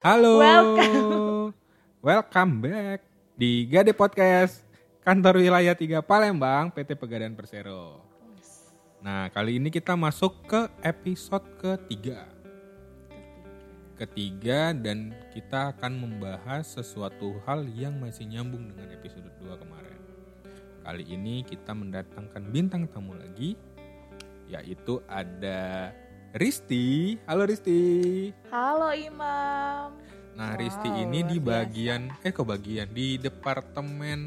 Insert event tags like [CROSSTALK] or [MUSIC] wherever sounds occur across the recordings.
Halo. Welcome. [LAUGHS] Welcome back di Gade Podcast Kantor Wilayah 3 Palembang PT Pegadaian Persero. Nah, kali ini kita masuk ke episode ketiga. Ketiga dan kita akan membahas sesuatu hal yang masih nyambung dengan episode 2 kemarin. Kali ini kita mendatangkan bintang tamu lagi yaitu ada Risti. Halo Risti. Halo Imam. Nah, Wow, Risti ini di luar biasa. bagian eh kok bagian di departemen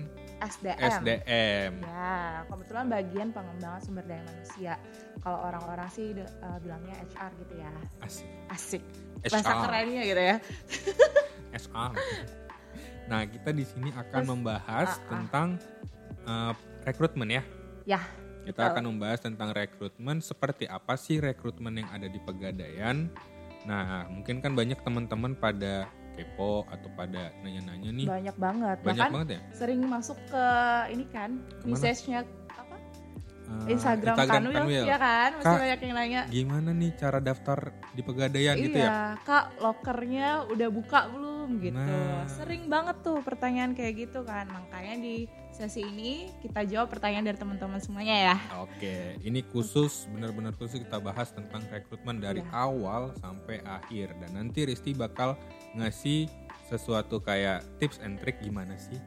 SDM. SDM. Ya, kebetulan bagian pengembangan sumber daya manusia. Kalau orang-orang sih de- eh, bilangnya HR gitu ya. Asik. Asik. HR. Bahasa kerennya gitu ya. [LAUGHS] SR. Nah, kita di sini akan Terus, membahas ah, ah. tentang eh, rekrutmen ya. Ya, Kita betul. akan membahas tentang rekrutmen seperti apa sih rekrutmen yang ada di Pegadaian. Nah, mungkin kan banyak teman-teman pada kepo atau pada nanya-nanya nih. banyak banget. Banyak Bahkan banget ya. sering masuk ke ini kan, message-nya apa? Eh, Instagram, Kanwil, Kanwil. ya kan? Masih Kak, banyak yang nanya. Gimana nih cara daftar di Pegadaian gitu ya? iya, Kak, lokernya udah buka belum gitu. Nah. Sering banget tuh pertanyaan kayak gitu kan. Makanya di sesi ini kita jawab pertanyaan dari teman-teman semuanya ya. Oke, ini khusus benar-benar khusus kita bahas tentang rekrutmen dari Ya. awal sampai akhir dan nanti Risti bakal ngasih sesuatu kayak tips and trick gimana sih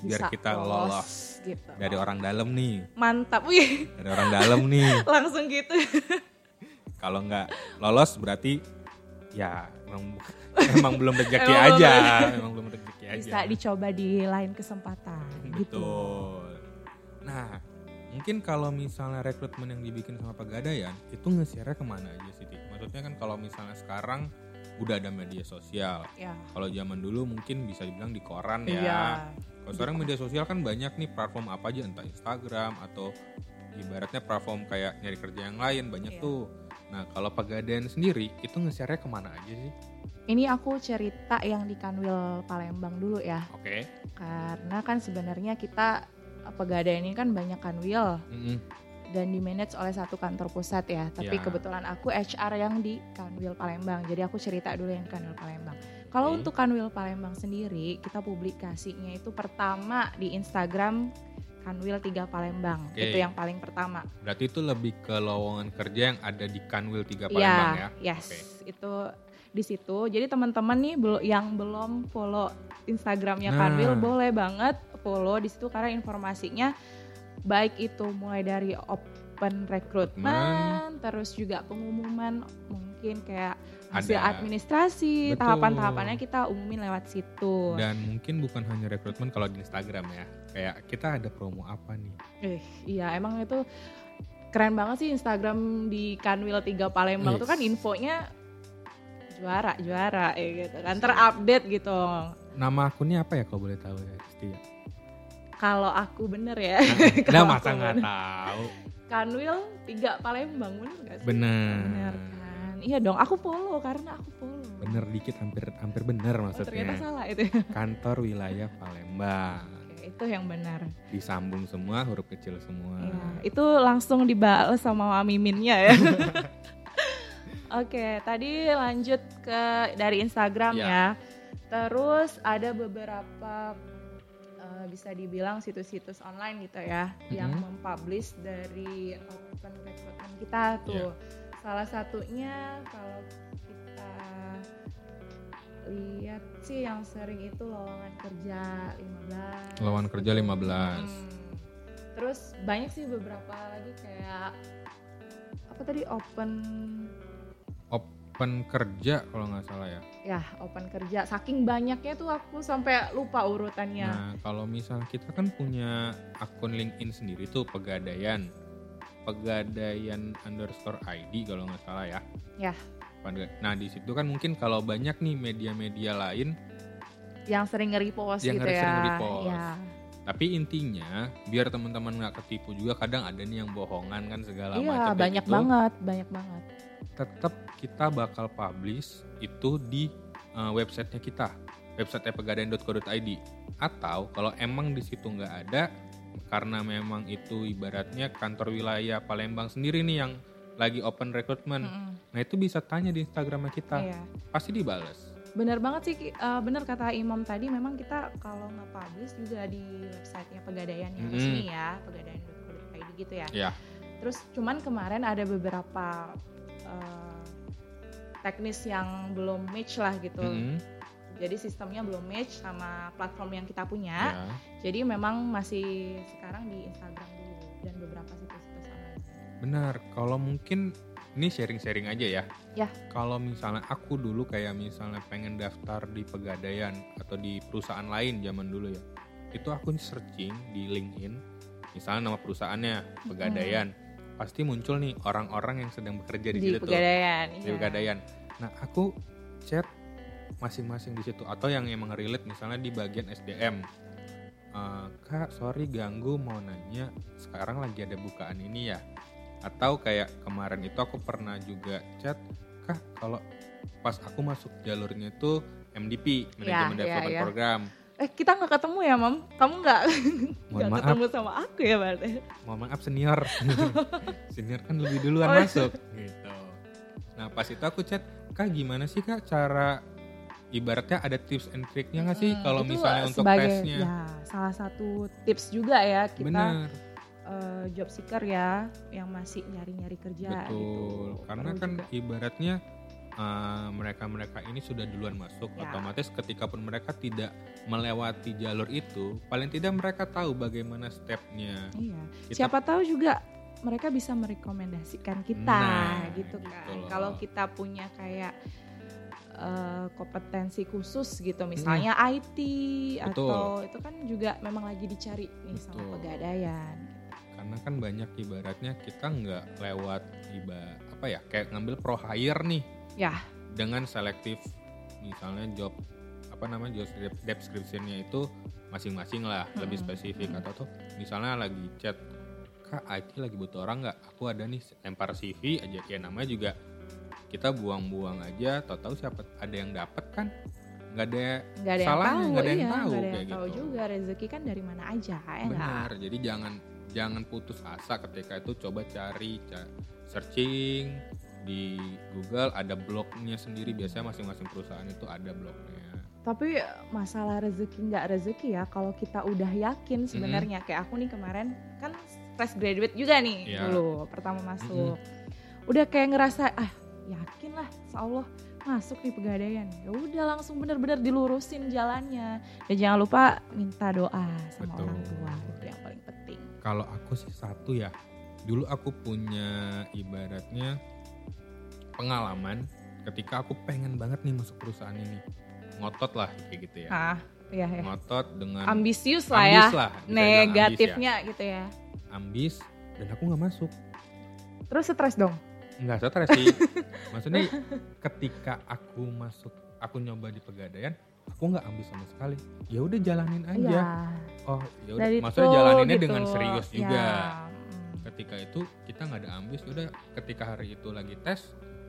biar Bisa kita lolos, gitu. dari orang dalam nih, Mantap, wih, dari orang dalam nih. [LAUGHS] langsung gitu. Kalau nggak lolos berarti ya [LAUGHS] emang, belum rezeki aja, emang belum rezeki aja. Bisa dicoba di lain kesempatan gitu. Betul. Nah, mungkin kalau misalnya rekrutmen yang dibikin sama Pegadaian itu nge-share ke mana aja sih? Maksudnya kan kalau misalnya sekarang udah ada media sosial. Ya. Kalau zaman dulu mungkin bisa dibilang di koran ya. Iya. Kalau sekarang media sosial kan banyak nih platform apa aja entah Instagram atau ibaratnya platform kayak nyari kerja yang lain banyak Iya. tuh. Nah, kalau Pegadaian sendiri itu nge-share ke mana aja sih? Ini aku cerita yang di Kanwil Palembang dulu ya. Oke. Karena kan sebenarnya kita pegadaian ini kan banyak kanwil Mm-mm. dan di manage oleh satu kantor pusat ya. Tapi Ya. kebetulan aku HR yang di Kanwil Palembang. Jadi aku cerita dulu yang di Kanwil Palembang. Kalau Oke. untuk Kanwil Palembang sendiri, kita publikasinya itu pertama di Instagram Kanwil 3 Palembang. Oke. Itu yang paling pertama. Berarti itu lebih ke lowongan kerja yang ada di Kanwil 3 Iya, Palembang ya? yes. Oke. Itu di situ. Jadi teman-teman nih yang belum follow Instagramnya Nah. Kanwil boleh banget follow di situ karena informasinya baik itu mulai dari open rekrutmen, terus juga pengumuman mungkin kayak hasil Ada. administrasi, Betul. tahapan-tahapannya kita umumin lewat situ. Dan mungkin bukan hanya rekrutmen kalau di Instagram ya. Kayak kita ada promo apa nih? Eh, iya emang itu keren banget sih Instagram di Kanwil 3 Palembang itu kan infonya juara juara ya gitu kan terupdate gitu. Nama akunnya apa ya kalau boleh tahu ya? Risti ya? Kalau aku bener ya. Nah, [LAUGHS] Kalau masa nggak tahu? Kanwil 3 Palembang bener gak sih? Bener. Bener kan. Iya dong aku follow karena aku follow. Bener dikit hampir hampir bener Oh, ternyata maksudnya. salah itu. [LAUGHS] Kantor wilayah Palembang. Oke, itu yang benar. Disambung semua huruf kecil semua. Iya, itu langsung dibales sama Miminnya ya. [LAUGHS] Oke, tadi lanjut ke dari Instagram Ya. ya. Terus ada beberapa eh, bisa dibilang situs-situs online gitu ya yang Mhm. mempublish dari open recruitment kita tuh. Salah satunya kalau kita lihat sih yang sering itu lowongan kerja 15. Lowongan kerja 15. Hmm. Terus banyak sih beberapa lagi kayak apa tadi open Open kerja kalau nggak salah ya. ya open kerja saking banyaknya tuh aku sampai lupa urutannya. Nah, kalau misal kita kan punya akun LinkedIn sendiri tuh Pegadaian. Pegadaian underscore ID kalau nggak salah ya. Ya. Nah, di situ kan mungkin kalau banyak nih media-media lain, Yang sering nge-repost Yang gitu ya. sering nge-repost. Ya. tapi intinya biar teman-teman nggak ketipu juga kadang ada nih yang bohongan kan segala Iya, macam kayak banyak gitu. banget, banyak banget. Tetap kita bakal publish itu di uh, websitenya kita, website pegadaian.co.id. Atau kalau emang di situ nggak ada, karena memang itu ibaratnya kantor wilayah Palembang sendiri nih yang lagi open recruitment. Mm-mm. Nah itu bisa tanya di Instagramnya kita, Iya. pasti dibales. bener banget sih Ki. Eh, bener kata Imam tadi memang kita kalau nge-publish juga di websitenya Pegadaian yang Mm-mm. resmi ya pegadaian.co.id gitu ya Ya. terus cuman kemarin ada beberapa eh, teknis yang belum match lah gitu Mm-mm. Jadi sistemnya belum match sama platform yang kita punya Ya. jadi memang masih sekarang di Instagram dulu dan beberapa situs-situs online Benar, kalau mungkin ini sharing-sharing aja ya. Ya. Kalau misalnya aku dulu kayak misalnya pengen daftar di pegadaian atau di perusahaan lain zaman dulu ya. Itu aku searching di LinkedIn, misalnya nama perusahaannya pegadaian, pasti muncul nih orang-orang yang sedang bekerja di, di situ pegadaian di iya. pegadaian. Nah, aku chat masing-masing di situ atau yang emang relate misalnya di bagian SDM. Eh, Kak, sorry ganggu mau nanya, sekarang lagi ada bukaan ini ya? Atau kayak kemarin itu aku pernah juga chat, Kak, kalau pas aku masuk jalurnya itu MDP, Manajemen Ya, ya, Development ya. Program. eh kita nggak ketemu ya mam kamu nggak [LAUGHS] nggak ketemu sama aku ya berarti mohon maaf senior. [LAUGHS] senior kan lebih duluan Oh, iya. masuk gitu. Nah, pas itu aku chat, "Kak, gimana sih Kak cara ibaratnya ada tips and triknya nggak sih Hmm, kalau misalnya untuk sebagai, tesnya?" ya salah satu tips juga ya kita Benar. eh, job seeker ya yang masih nyari-nyari kerja Betul, gitu karena Perlu kan juga. ibaratnya uh, mereka-mereka ini sudah duluan masuk, Ya. otomatis ketika pun mereka tidak melewati jalur itu, paling tidak mereka tahu bagaimana stepnya. iya Kita- siapa tahu juga mereka bisa merekomendasikan kita Nah, gitu gitu kan loh. kalau kita punya kayak eh, kompetensi khusus gitu misalnya IT Hmm. Betul. atau itu kan juga memang lagi dicari nih sama Betul. pegadaian Karena kan banyak ibaratnya kita nggak lewat iba apa ya kayak ngambil pro hire nih ya dengan selektif misalnya job apa namanya job de- description-nya itu masing-masing lah lebih Mm-mm, spesifik mm-mm. atau tuh misalnya lagi chat kak IT lagi butuh orang nggak aku ada nih lempar CV aja ya namanya juga kita buang-buang aja tahu-tahu siapa ada yang dapat kan? Nggak ada nggak ada yang Salahnya, tahu nggak ada yang iya, tahu nggak ada yang tahu gitu. juga. Rezeki kan dari mana aja ya benar jadi jangan jangan putus asa ketika itu coba cari ca- searching di Google ada blognya sendiri. Biasanya masing-masing perusahaan itu ada blognya. Tapi masalah rezeki nggak rezeki ya, kalau kita udah yakin sebenarnya. Kayak aku nih kemarin kan fresh graduate juga nih Iya. dulu pertama masuk, udah kayak ngerasa ah yakin lah, insya Allah masuk di pegadaian. Ya udah langsung bener-bener dilurusin jalannya. Dan jangan lupa minta doa sama Betul. orang tua itu yang paling penting. Kalau aku sih satu ya, dulu aku punya ibaratnya pengalaman ketika aku pengen banget nih masuk perusahaan ini, ngotot lah kayak gitu ya, Ah, iya ya. ngotot dengan Ambisius lah ya, ambis lah, ambis negatifnya gitu ya. ya. ambis dan aku nggak masuk, Terus stres dong. Nggak stres sih, maksudnya ketika aku masuk, aku nyoba di pegadaian, aku nggak ambis sama sekali, ya udah jalanin aja, Iya. oh ya udah, maksudnya jalaninnya gitu. dengan serius juga. Ya, mm. ketika itu kita nggak ada ambis udah ketika hari itu lagi tes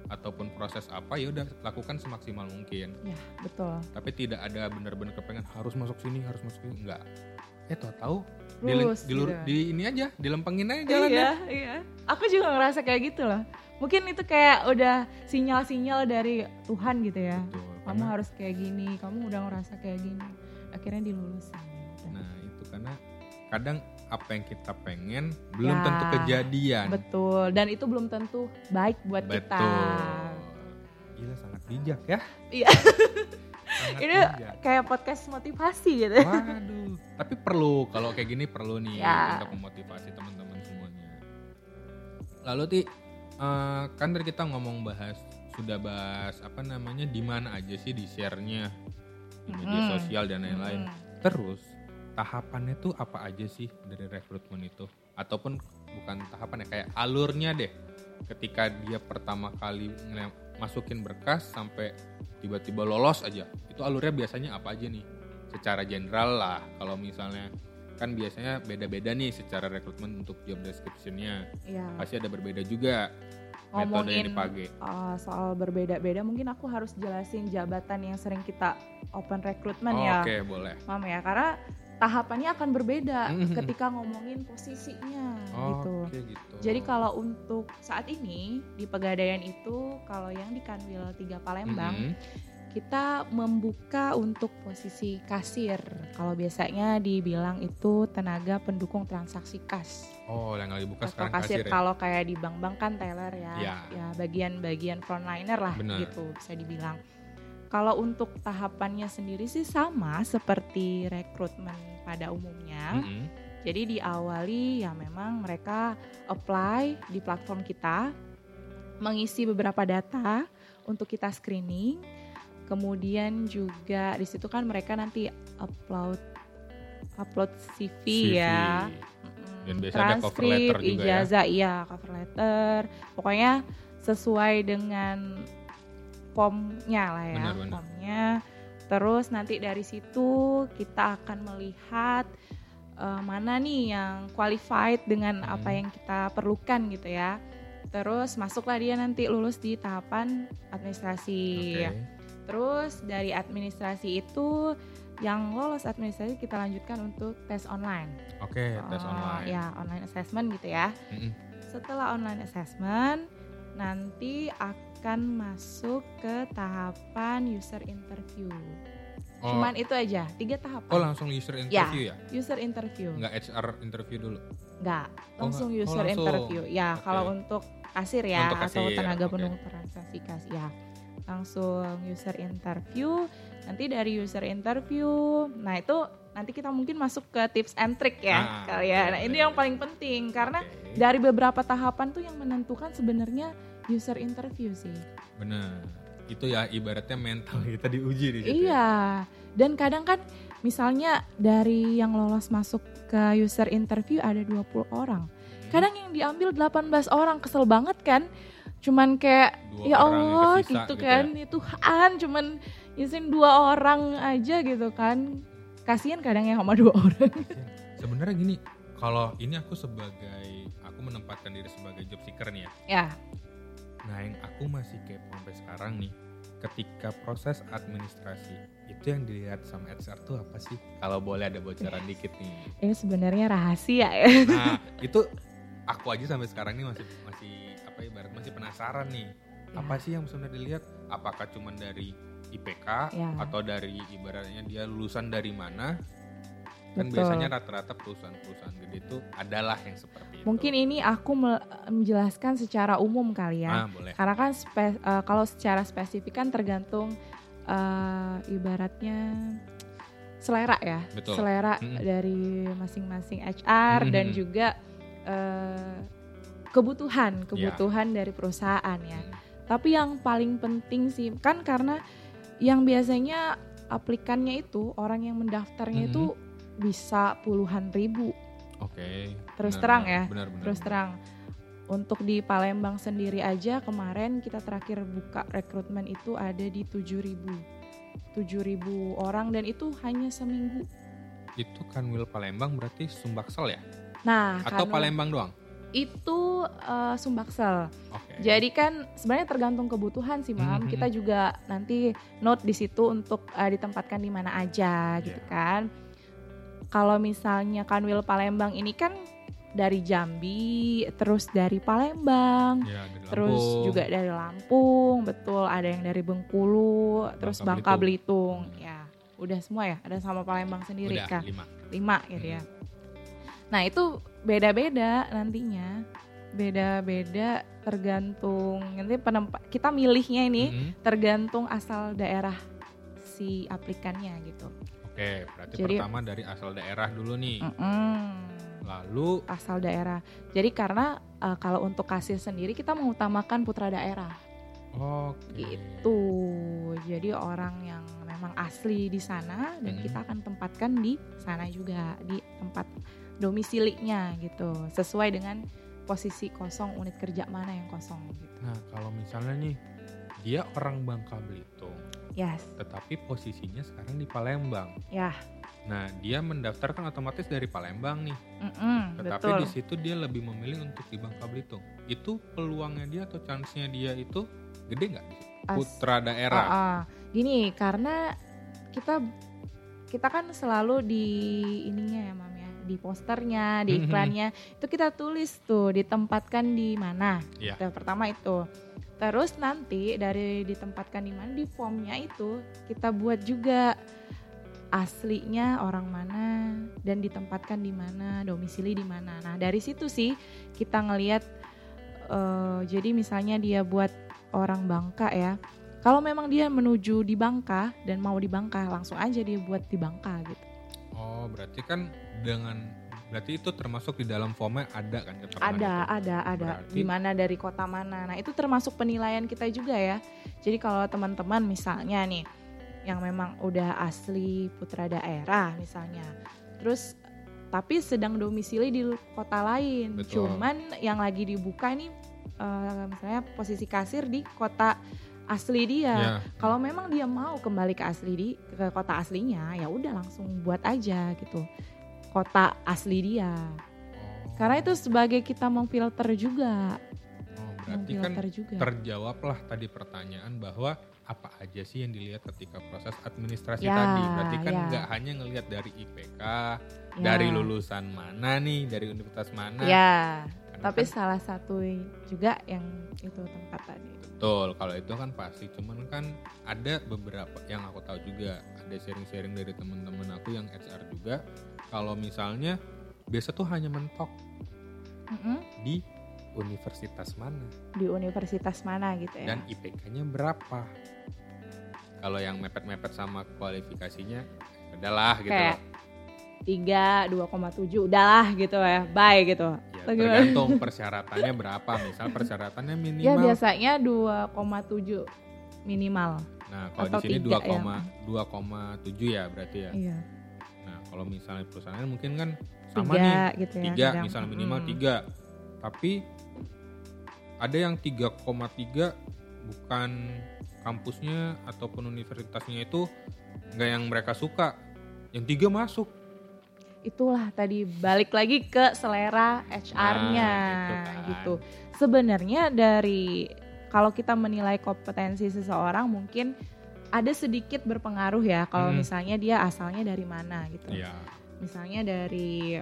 ataupun proses apa ya udah lakukan semaksimal mungkin Ya, betul. tapi tidak ada benar-benar kepengen harus masuk sini harus masuk sini enggak eh tau tahu di, Lurus di, gitu. di ini aja dilempengin aja jalannya Iya, iya. Aku juga ngerasa kayak gitu loh. Mungkin itu kayak udah sinyal-sinyal dari Tuhan gitu ya. Betul, Kamu harus kayak gini, kamu udah ngerasa kayak gini. Akhirnya dilulusin. Udah. nah itu karena kadang apa yang kita pengen belum Ya, tentu kejadian Betul. Dan itu belum tentu baik buat kita. betul gila sangat bijak ya Iya. sangat [LAUGHS] Ini bijak kayak podcast motivasi gitu. Waduh, tapi perlu kalau kayak gini perlu nih Ya. untuk memotivasi teman-teman semuanya. Lalu ti eh, kan tadi kita ngomong bahas sudah bahas apa namanya di mana aja sih di share-nya di media Mm-mm. sosial dan lain-lain. Hmm. Terus tahapannya tuh apa aja sih dari rekrutmen itu? Ataupun bukan tahapannya kayak alurnya deh. Ketika dia pertama kali masukin berkas sampai tiba-tiba lolos aja. Itu alurnya biasanya apa aja nih? Secara general lah. Kalau misalnya kan biasanya beda-beda nih secara rekrutmen untuk job description-nya. Iya. Pasti ada berbeda juga metode yang dipakai. uh, soal berbeda-beda, mungkin aku harus jelasin jabatan yang sering kita open recruitment Oh, ya. Oke, boleh. Mam ya karena tahapannya akan berbeda Mhm. ketika ngomongin posisinya gitu. Oke gitu. Jadi kalau untuk saat ini di Pegadaian itu kalau yang di Kanwil 3 Palembang Mhm. Kita membuka untuk posisi kasir. Kalau biasanya dibilang itu tenaga pendukung transaksi kas. Oh, yang lagi buka sekarang kasir, kasir ya. kalau kayak di bank-bank kan teller ya. Ya. Ya bagian-bagian frontliner lah Benar. gitu bisa dibilang. Kalau untuk tahapannya sendiri sih sama seperti rekrutmen pada umumnya. Mm-mm. Jadi diawali ya memang mereka apply di platform kita, mengisi beberapa data untuk kita screening. Kemudian juga di situ kan mereka nanti upload upload CV, CV. ya. Dan biasanya ada cover transkrip, letter juga ya. ijazah, iya cover letter. Pokoknya sesuai dengan formnya lah ya, Benar, benar. formnya. Terus nanti dari situ kita akan melihat eh, mana nih yang qualified dengan apa Hmm. yang kita perlukan gitu ya. Terus masuklah dia nanti lulus di tahapan administrasi. Oke. Terus dari administrasi itu yang lolos administrasi kita lanjutkan untuk tes online. Oke, tes Eh, online. Ya, online assessment gitu ya. Mm-mm. Setelah online assessment, nanti akan masuk ke tahapan user interview. Oh, Cuman itu aja, tiga tahapan. oh langsung user interview ya? User interview. Nggak HR interview dulu? Enggak, Oh, langsung nggak. Oh, user langsung. interview. Ya, Oke. kalau untuk kasir ya Untuk atau kasir, tenaga oke. pendukung transaksi kas ya. Langsung user interview. Nanti dari user interview, nah itu nanti kita mungkin masuk ke tips and trick ya Ah, kali ya. Nah, ini yang paling penting karena Oke, dari beberapa tahapan tuh yang menentukan sebenarnya user interview sih. bener. Itu ya ibaratnya mental kita diuji di situ. ya. Iya. Dan kadang kan misalnya dari yang lolos masuk ke user interview ada 20 orang. Hmm. Kadang yang diambil 18 orang kesel banget kan. Cuman kayak Dua ya Allah gitu gitu kan. ya. Ya Tuhan cuman isiin dua orang aja gitu kan. Kasihan kadang yang sama dua [LAUGHS] orang. Sebenarnya gini, kalau ini aku sebagai aku menempatkan diri sebagai job seeker nih ya. ya, Nah, yang aku masih kepo sampai sekarang nih, ketika proses administrasi itu yang dilihat sama HR tuh apa sih? Kalau boleh ada bocoran dikit nih. ini sebenarnya rahasia ya. Nah, itu aku aja sampai sekarang nih masih masih masih penasaran nih. Apa sih yang sebenarnya dilihat? Apakah cuma dari IPK Ya. atau dari ibaratnya dia lulusan dari mana? Kan Betul. biasanya rata-rata perusahaan-perusahaan gede itu adalah yang seperti itu. Mungkin ini aku me- menjelaskan secara umum kali ya. Ah, boleh. Karena kan spe- eh, kalau secara spesifik kan tergantung eh, ibaratnya selera ya, Betul. selera Mm-mm. dari masing-masing HR dan Mhm. juga eh, kebutuhan kebutuhan dari perusahaan ya. Hmm. Tapi yang paling penting sih kan karena yang biasanya aplikannya itu orang yang mendaftarnya Mhm. itu bisa puluhan ribu Oke. Terus benar, terang ya, Benar, benar. Terus terang, untuk di Palembang sendiri aja kemarin kita terakhir buka rekrutmen itu ada di 7000 7000 orang dan itu hanya seminggu. Itu Kanwil Palembang berarti Sumbaksel ya? Nah, Atau Palembang doang? Itu eh, Sumbaksel. Oke. Jadi kan sebenarnya tergantung kebutuhan sih, Mam. Mhm. Kita juga nanti note di situ untuk eh, ditempatkan di mana aja gitu Iya. kan. Kalau misalnya Kanwil Palembang ini kan dari Jambi, terus dari Palembang, Ya, dari terus juga dari Lampung, betul. Ada yang dari Bengkulu, terus Bangka Bangka Belitung. Ya, udah semua ya. Ada sama Palembang sendiri Udah, kan, lima. lima gitu ya. Nah itu beda-beda nantinya, beda-beda tergantung nanti penempat kita milihnya ini Mhm. tergantung asal daerah si aplikannya gitu. Oke, berarti Jadi- pertama dari asal daerah dulu nih. Mm-mm. Lalu asal daerah. Jadi karena uh, kalau untuk kasir sendiri kita mengutamakan putra daerah oke. gitu. Jadi orang yang memang asli di sana dan Mhm. kita akan tempatkan di sana juga di tempat domisilinya gitu. Sesuai dengan posisi kosong unit kerja mana yang kosong gitu. Nah, kalau misalnya nih dia orang Bangka Belitung, Yes. tetapi posisinya sekarang di Palembang. Ya. Nah, dia mendaftarkan otomatis dari Palembang nih. Mm-mm, Tetapi betul. di situ dia lebih memilih untuk di Bangka Belitung. Itu peluangnya dia atau chance-nya dia itu gede nggak Putra daerah. Ah, ah. Gini, karena kita kita kan selalu di ininya ya, Mam ya, di posternya, di Mhm. iklannya, itu kita tulis tuh ditempatkan di mana. Iya. Itu pertama itu. Terus nanti dari ditempatkan di mana di formnya itu kita buat juga aslinya orang mana dan ditempatkan di mana, domisili di mana. Nah dari situ sih kita ngelihat uh, jadi misalnya dia buat orang Bangka ya. Kalau memang dia menuju di Bangka dan mau di Bangka, langsung aja dia buat di Bangka gitu. Oh, berarti kan dengan berarti itu termasuk di dalam formnya ada kan keterangan Ada, itu? ada, ada. Berarti... Di mana dari kota mana. Nah, itu termasuk penilaian kita juga ya. Jadi kalau teman-teman misalnya nih yang memang udah asli putra daerah misalnya. Terus tapi sedang domisili di kota lain. Betul. Cuman yang lagi dibuka ini uh, misalnya posisi kasir di kota asli dia. Yeah. Kalau memang dia mau kembali ke asli di ke kota aslinya, ya udah langsung buat aja gitu. Kota asli dia. Oh. Karena itu sebagai kita memfilter juga. Oh, berarti kan juga. terjawablah tadi pertanyaan bahwa apa aja sih yang dilihat ketika proses administrasi ya, tadi? Berarti kan ya. nggak hanya ngelihat dari IPK, ya. dari lulusan mana nih, dari universitas mana. Ya. tapi kan, salah satu juga yang itu tempat tadi. Betul, kalau itu kan pasti. Cuman kan ada beberapa yang aku tahu juga, ada sharing-sharing dari teman-teman aku yang HR juga. Kalau misalnya biasa tuh hanya mentok mm -hmm. di universitas mana? Di universitas mana gitu ya? Dan IPK-nya berapa? Kalau yang mepet-mepet sama kualifikasinya, udahlah gitu. Kayak tiga dua koma tujuh udahlah gitu ya bye gitu. Ya, tergantung [LAUGHS] persyaratannya berapa misal persyaratannya ya, minimal. Ya biasanya dua koma tujuh minimal. Nah kalau di sini dua koma dua koma tujuh ya berarti ya. Iya. nah kalau misalnya perusahaan mungkin kan sama tiga, nih gitu ya, tiga misalnya minimal hmm. tiga. Tapi ada yang 3,3 bukan kampusnya ataupun universitasnya itu nggak yang mereka suka. Yang tiga masuk itulah tadi balik lagi ke selera HR-nya nah, gitu, kan. gitu. Sebenarnya dari kalau kita menilai kompetensi seseorang mungkin ada sedikit berpengaruh ya kalau hmm. misalnya dia asalnya dari mana gitu. Yeah. Misalnya dari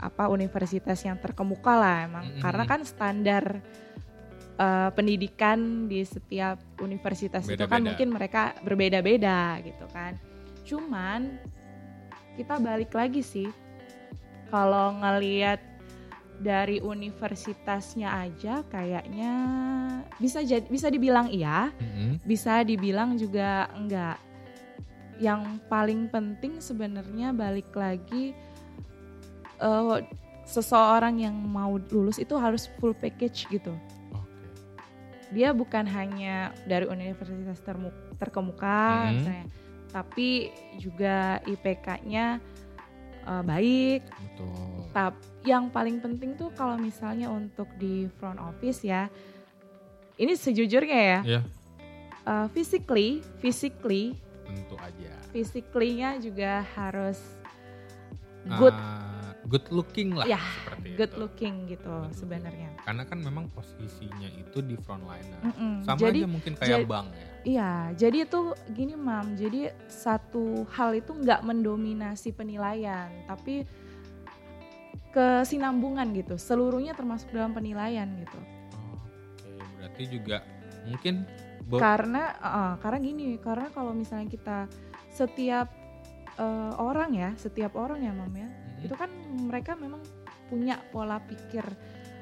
apa universitas yang terkemuka lah emang mm -hmm. karena kan standar uh, pendidikan di setiap universitas beda -beda. itu kan mungkin mereka berbeda-beda gitu kan cuman kita balik lagi sih kalau ngelihat dari universitasnya aja kayaknya bisa jadi bisa dibilang iya mm-hmm. bisa dibilang juga enggak yang paling penting sebenarnya balik lagi uh, seseorang yang mau lulus itu harus full package gitu. Okay. Dia bukan hanya dari universitas terkemuka hmm. misalnya, tapi juga IPK-nya uh, baik. Betul. Tapi yang paling penting tuh kalau misalnya untuk di front office ya, ini sejujurnya ya. Yeah. Uh, physically, physically. Tentu aja. Physically-nya juga harus good. Uh, good looking lah ya, seperti good itu. looking gitu sebenarnya. Karena kan memang posisinya itu di frontliner. Mm -mm. Sama jadi, aja mungkin kayak bank ya. Iya, jadi itu gini mam, jadi satu hal itu nggak mendominasi penilaian, tapi kesinambungan gitu. Seluruhnya termasuk dalam penilaian gitu. Oh, Oke, berarti juga mungkin karena uh, karena gini, karena kalau misalnya kita setiap uh, orang ya, setiap orang ya mam ya hmm. itu kan mereka memang punya pola pikir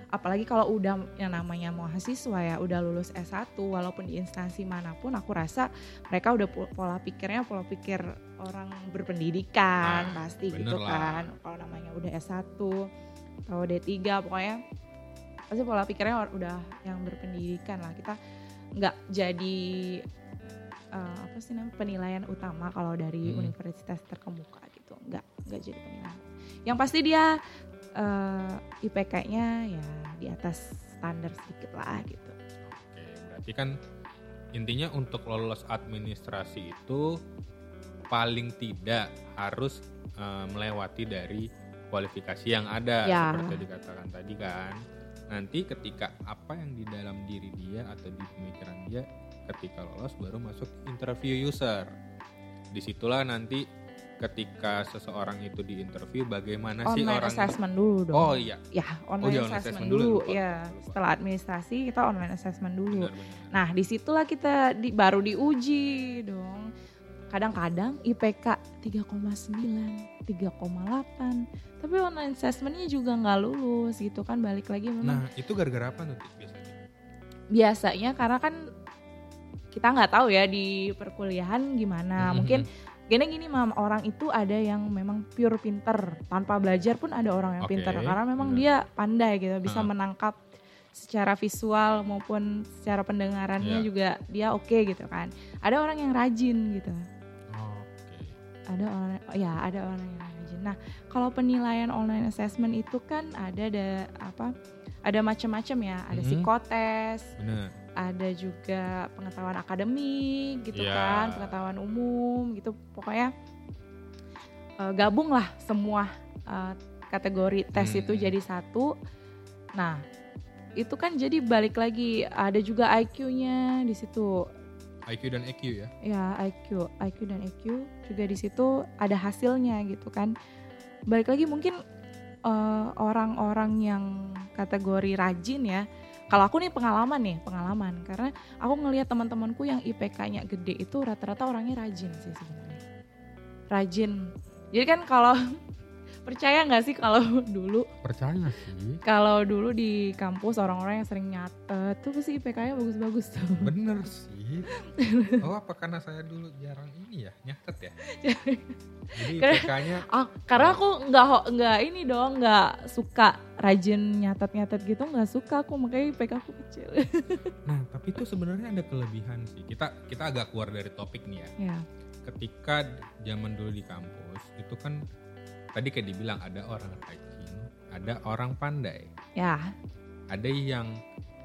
apalagi kalau udah yang namanya mahasiswa ya udah lulus S1 walaupun di instansi mana pun aku rasa mereka udah pola pikirnya pola pikir orang berpendidikan nah, pasti gitu kan. Kalau namanya udah S1 atau D3 pokoknya pasti pola pikirnya udah yang berpendidikan lah. Kita nggak jadi uh, apa sih namanya penilaian utama kalau dari hmm. universitas terkemuka gitu. Nggak nggak jadi penilaian yang pasti dia uh, eh, IPK-nya ya di atas standar sedikit lah gitu. Oke, berarti kan intinya untuk lolos administrasi itu paling tidak harus uh, melewati dari kualifikasi yang ada ya. seperti dikatakan tadi kan. Nanti ketika apa yang di dalam diri dia atau di pemikiran dia ketika lolos baru masuk interview user. Di situlah nanti ketika seseorang itu di interview bagaimana sih online orang assessment dulu dong. Oh iya, Ya, online iya, online assessment assessment dulu. dulu, lupa, ya, lupa. setelah administrasi kita online assessment dulu. benar-benar. Nah, di situlah kita di, baru diuji dong. Kadang-kadang IPK 3,9, 3,8. Tapi online assessmentnya juga nggak lulus gitu kan. Balik lagi memang Nah, itu gara-gara apa tuh biasanya? biasanya karena kan kita nggak tahu ya di perkuliahan gimana. Mhm. Mungkin gini gini mam orang itu ada yang memang pure pinter tanpa belajar pun ada orang yang Oke, pinter karena memang benar. dia pandai gitu bisa Ha. menangkap secara visual maupun secara pendengarannya Iya. juga dia oke gitu kan ada orang yang rajin gitu Oh, Oke. ada orang ya ada orang yang rajin nah kalau penilaian online assessment itu kan ada ada apa ada macam-macam ya ada Mhm. psikotes Benar. Ada juga pengetahuan akademik gitu Iya. kan, pengetahuan umum gitu. Pokoknya eh, gabung lah semua eh, kategori tes Hmm. itu jadi satu. Nah, itu kan jadi balik lagi ada juga IQ-nya di situ. IQ dan EQ ya. Ya, IQ, IQ dan EQ juga di situ ada hasilnya gitu kan. Balik lagi mungkin eh, orang-orang yang kategori rajin ya. Kalau aku nih pengalaman nih, pengalaman karena aku ngelihat teman-temanku yang IPK-nya gede itu rata-rata orangnya rajin sih sebenarnya. Rajin. Jadi kan kalau percaya nggak sih kalau [LAUGHS] dulu Percaya sih. kalau dulu di kampus orang-orang yang sering nyatet tuh pasti IPK-nya bagus-bagus tuh. Bener sih. [LAUGHS] Oh apa karena saya dulu jarang ini ya nyatet ya. Jadi IPK-nya Ah, karena aku nggak nggak ini dong nggak suka rajin nyatet-nyatet gitu nggak suka aku makanya IPK aku kecil. [LAUGHS] Nah, tapi itu sebenarnya ada kelebihan sih. Kita kita agak keluar dari topik nih ya. ya, Ketika zaman dulu di kampus itu kan tadi kayak dibilang ada orang rajin, ada orang pandai, ya. ada yang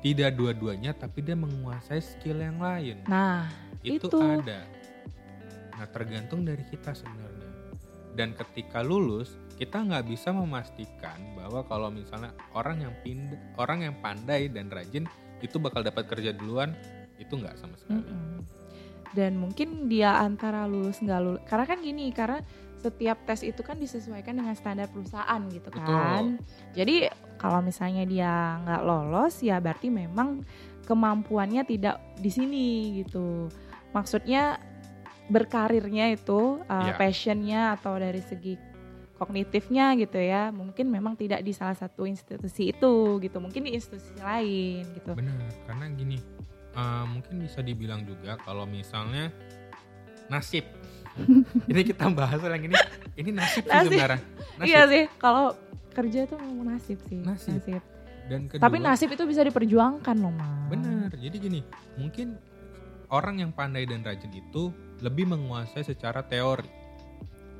tidak dua-duanya tapi dia menguasai skill yang lain. Nah, itu, itu. ada. Nah, tergantung dari kita sebenarnya. Dan ketika lulus, kita nggak bisa memastikan bahwa kalau misalnya orang yang pindah, orang yang pandai dan rajin itu bakal dapat kerja duluan, itu nggak sama sekali. mm-mm. dan mungkin dia antara lulus nggak lulus. Karena kan gini, karena setiap tes itu kan disesuaikan dengan standar perusahaan gitu kan. Jadi kalau misalnya dia nggak lolos ya berarti memang kemampuannya tidak di sini gitu. Maksudnya berkarirnya itu uh, Iya. passionnya atau dari segi kognitifnya gitu ya mungkin memang tidak di salah satu institusi itu gitu mungkin di institusi lain gitu Benar, karena gini, eh, mungkin bisa dibilang juga kalau misalnya nasib. [LAUGHS] ini kita bahas yang ini, ini nasib, sih Nasib. sebenarnya. Nasib. iya sih kalau kerja itu memang nasib sih Nasib. Dan kedua, tapi nasib itu bisa diperjuangkan loh mas Benar. Jadi gini, mungkin orang yang pandai dan rajin itu lebih menguasai secara teori,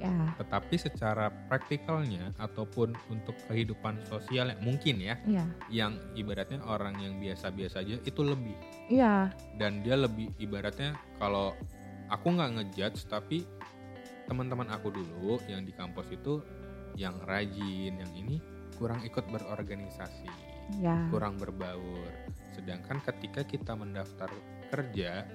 ya tetapi secara praktikalnya ataupun untuk kehidupan sosial mungkin ya, iya yang ibaratnya orang yang biasa-biasa aja itu lebih iya dan dia lebih ibaratnya kalau aku nggak ngejudge tapi teman-teman aku dulu yang di kampus itu yang rajin, yang ini kurang ikut berorganisasi ya kurang berbaur. Sedangkan ketika kita mendaftar kerja,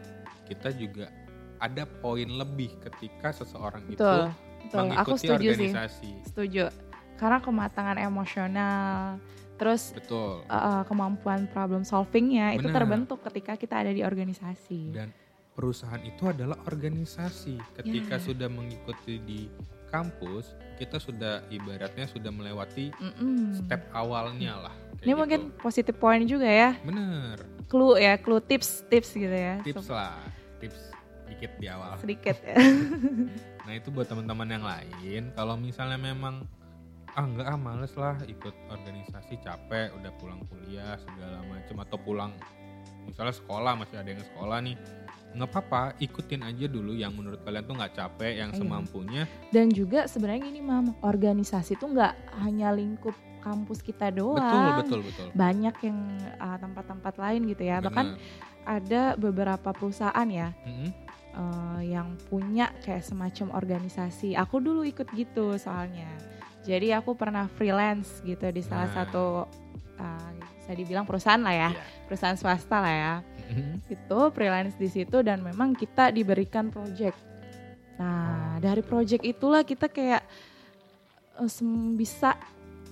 kita juga ada poin lebih ketika seseorang betul itu betul aku mengikuti setuju sih organisasi. setuju karena kematangan emosional terus Betul. uh, kemampuan problem solvingnya itu Benar. terbentuk ketika kita ada di organisasi Dan perusahaan itu adalah organisasi. Ketika Ya. sudah mengikuti di kampus, kita sudah ibaratnya sudah melewati Mm-mm. step awalnya lah. kayak ini gitu. mungkin positif point juga ya bener clue ya clue tips tips gitu ya tips So- lah, tips dikit di awal. sedikit ya [LAUGHS] Nah itu buat teman-teman yang lain, kalau misalnya memang ah nggak ah males lah ikut organisasi capek, udah pulang kuliah segala macam atau pulang misalnya sekolah masih ada yang sekolah nih, nggak apa-apa ikutin aja dulu yang menurut kalian tuh nggak capek, yang Iya. semampunya. dan juga sebenarnya gini mam organisasi itu nggak hanya lingkup kampus kita doang Betul betul betul. banyak yang uh, tempat-tempat lain gitu ya bahkan Bener. ada beberapa perusahaan ya Mm-mm. eh, yang punya kayak semacam organisasi. Aku dulu ikut gitu soalnya. Jadi aku pernah freelance gitu di salah Nah. satu eh, bisa dibilang perusahaan lah ya, Iya. perusahaan swasta lah ya. Mm-mm. Itu freelance di situ dan memang kita diberikan project. Nah, dari project itulah kita kayak sem- bisa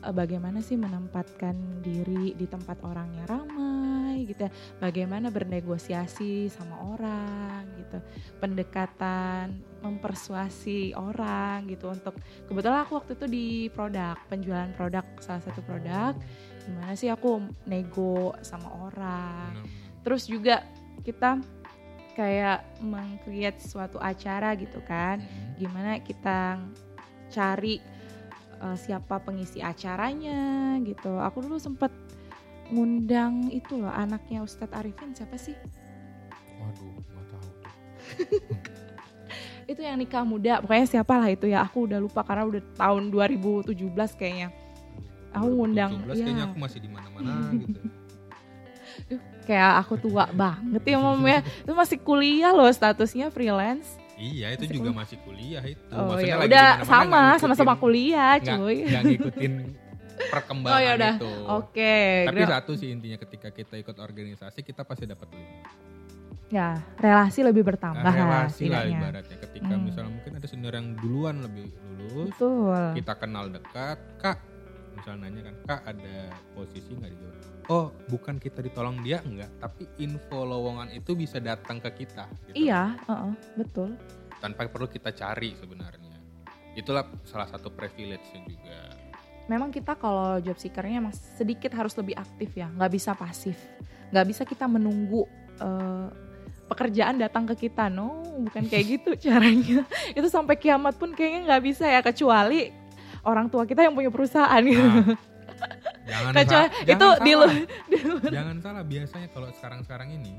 eh, bagaimana sih menempatkan diri di tempat orangnya ramai gitu ya. Bagaimana bernegosiasi sama orang gitu. Pendekatan mempersuasi orang gitu untuk kebetulan aku waktu itu di produk, penjualan produk salah satu produk. Gimana sih aku nego sama orang. Benar-benar. Terus juga kita kayak meng-create suatu acara gitu kan Mm-mm. gimana kita cari uh, siapa pengisi acaranya gitu. Aku dulu sempet ngundang itu loh anaknya Ustadz Arifin siapa sih? Waduh, nggak tahu tuh. [LAUGHS] Itu yang nikah muda, pokoknya siapa lah itu ya. Aku udah lupa karena udah tahun 2017 kayaknya. Aku ngundang, 2017 kayaknya iya. aku masih di mana-mana gitu. [LAUGHS] Kayak aku tua banget ya mom ya. Itu masih kuliah loh statusnya freelance. Iya, itu Masih juga kuliah. masih kuliah itu. Oh Maksudnya ya udah sama, sama-sama kuliah cuy. nggak ngikutin perkembangan [LAUGHS] Oh ya udah. itu. Oke. Tapi gra- satu sih intinya ketika kita ikut organisasi kita pasti dapat link. ya relasi lebih bertambah lah relasi lah setidaknya. ibaratnya. Ketika Hmm. misalnya mungkin ada senior yang duluan lebih lulus, Betul. kita kenal dekat, kak, misalnya nanya kan, kak ada posisi nggak di Jawa? Oh, bukan kita ditolong dia enggak, tapi info lowongan itu bisa datang ke kita. gitu. Iya, heeh, betul. Tanpa perlu kita cari sebenarnya. Itulah salah satu privilege juga. Memang kita kalau job seekernya emang sedikit harus lebih aktif ya, nggak bisa pasif, nggak bisa kita menunggu eh, pekerjaan datang ke kita, no, bukan kayak [LAUGHS] gitu caranya. Itu sampai kiamat pun kayaknya nggak bisa ya, kecuali orang tua kita yang punya perusahaan gitu. Nah, jangan Kecuali itu jangan di salah. [LAUGHS] lu- di luar. Jangan salah biasanya kalau sekarang-sekarang ini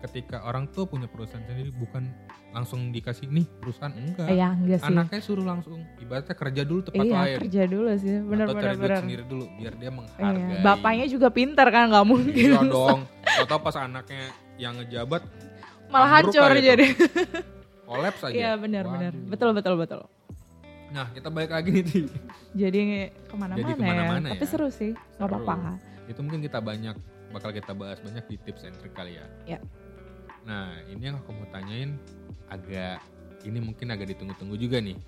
ketika orang tua punya perusahaan sendiri bukan langsung dikasih nih perusahaan enggak. Eh, ya enggak sih. Anaknya suruh langsung ibaratnya kerja dulu tepat iya lain. kerja dulu sih, Atau bener-bener cari duit bener. sendiri dulu biar dia Iya, menghargai. Bapaknya juga pintar kan, nggak mungkin. Iya dong. Atau pas anaknya yang ngejabat Malah hancur itu. jadi. kolaps aja. Iya benar-benar, Waduh. betul betul betul. Nah kita balik lagi nih Ti. Jadi ke mana-mana, Jadi ke mana-mana ya. Tapi ya. seru sih, nggak apa-apa. Itu mungkin kita banyak bakal kita bahas banyak di tips and trick kali ya. Ya. Nah ini yang aku mau tanyain agak ini mungkin agak ditunggu-tunggu juga nih.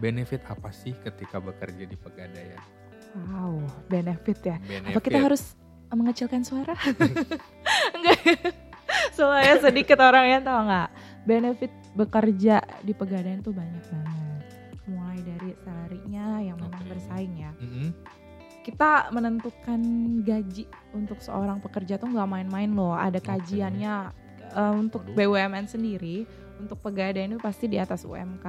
Benefit apa sih ketika bekerja di Pegadaian? Wow, benefit ya. Benefit. Apa kita harus mengecilkan suara? [LAUGHS] Enggak. Soalnya sedikit orang yang tahu nggak. Benefit bekerja di pegadaian tuh banyak banget. Bersaing ya. Mm-mm. Kita menentukan gaji untuk seorang pekerja tuh nggak main-main loh. Ada kajiannya eh, untuk Waduh. BUMN sendiri. Untuk pegadaian itu pasti di atas UMK.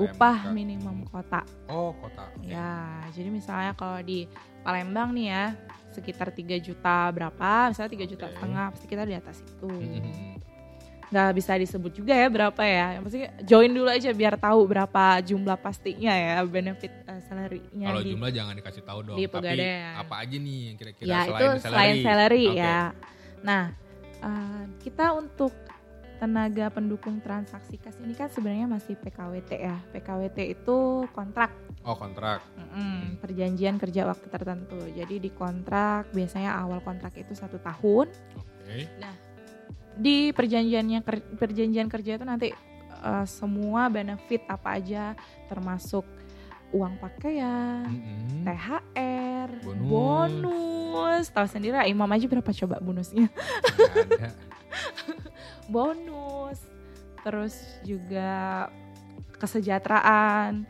Upah UMK. minimum kota. Oh kota. Oke. Ya, jadi misalnya kalau di Palembang nih ya, sekitar 3 juta berapa, misalnya 3 juta Oke. setengah, pasti kita di atas itu. Mm-mm. Nggak bisa disebut juga ya berapa ya, yang pasti join dulu aja biar tahu berapa jumlah pastinya ya, benefit uh, salary-nya Kalau di jumlah jangan dikasih tahu dong. di Tapi Pegadaian. apa aja nih yang kira-kira ya selain itu salary? selain salary Oke. ya. Nah, uh, kita untuk tenaga pendukung transaksi kas ini kan sebenarnya masih PKWT ya. PKWT itu kontrak Oh kontrak. Mm-mm, perjanjian kerja waktu tertentu. Jadi di kontrak biasanya awal kontrak itu satu tahun. Oke. Di perjanjiannya perjanjian kerja itu nanti eh, semua benefit apa aja termasuk uang pakaian, Mm-mm. THR, Bonus. bonus. Tahu sendiri lah Imam aja berapa coba bonusnya? Ada. [LAUGHS] bonus. Terus juga kesejahteraan,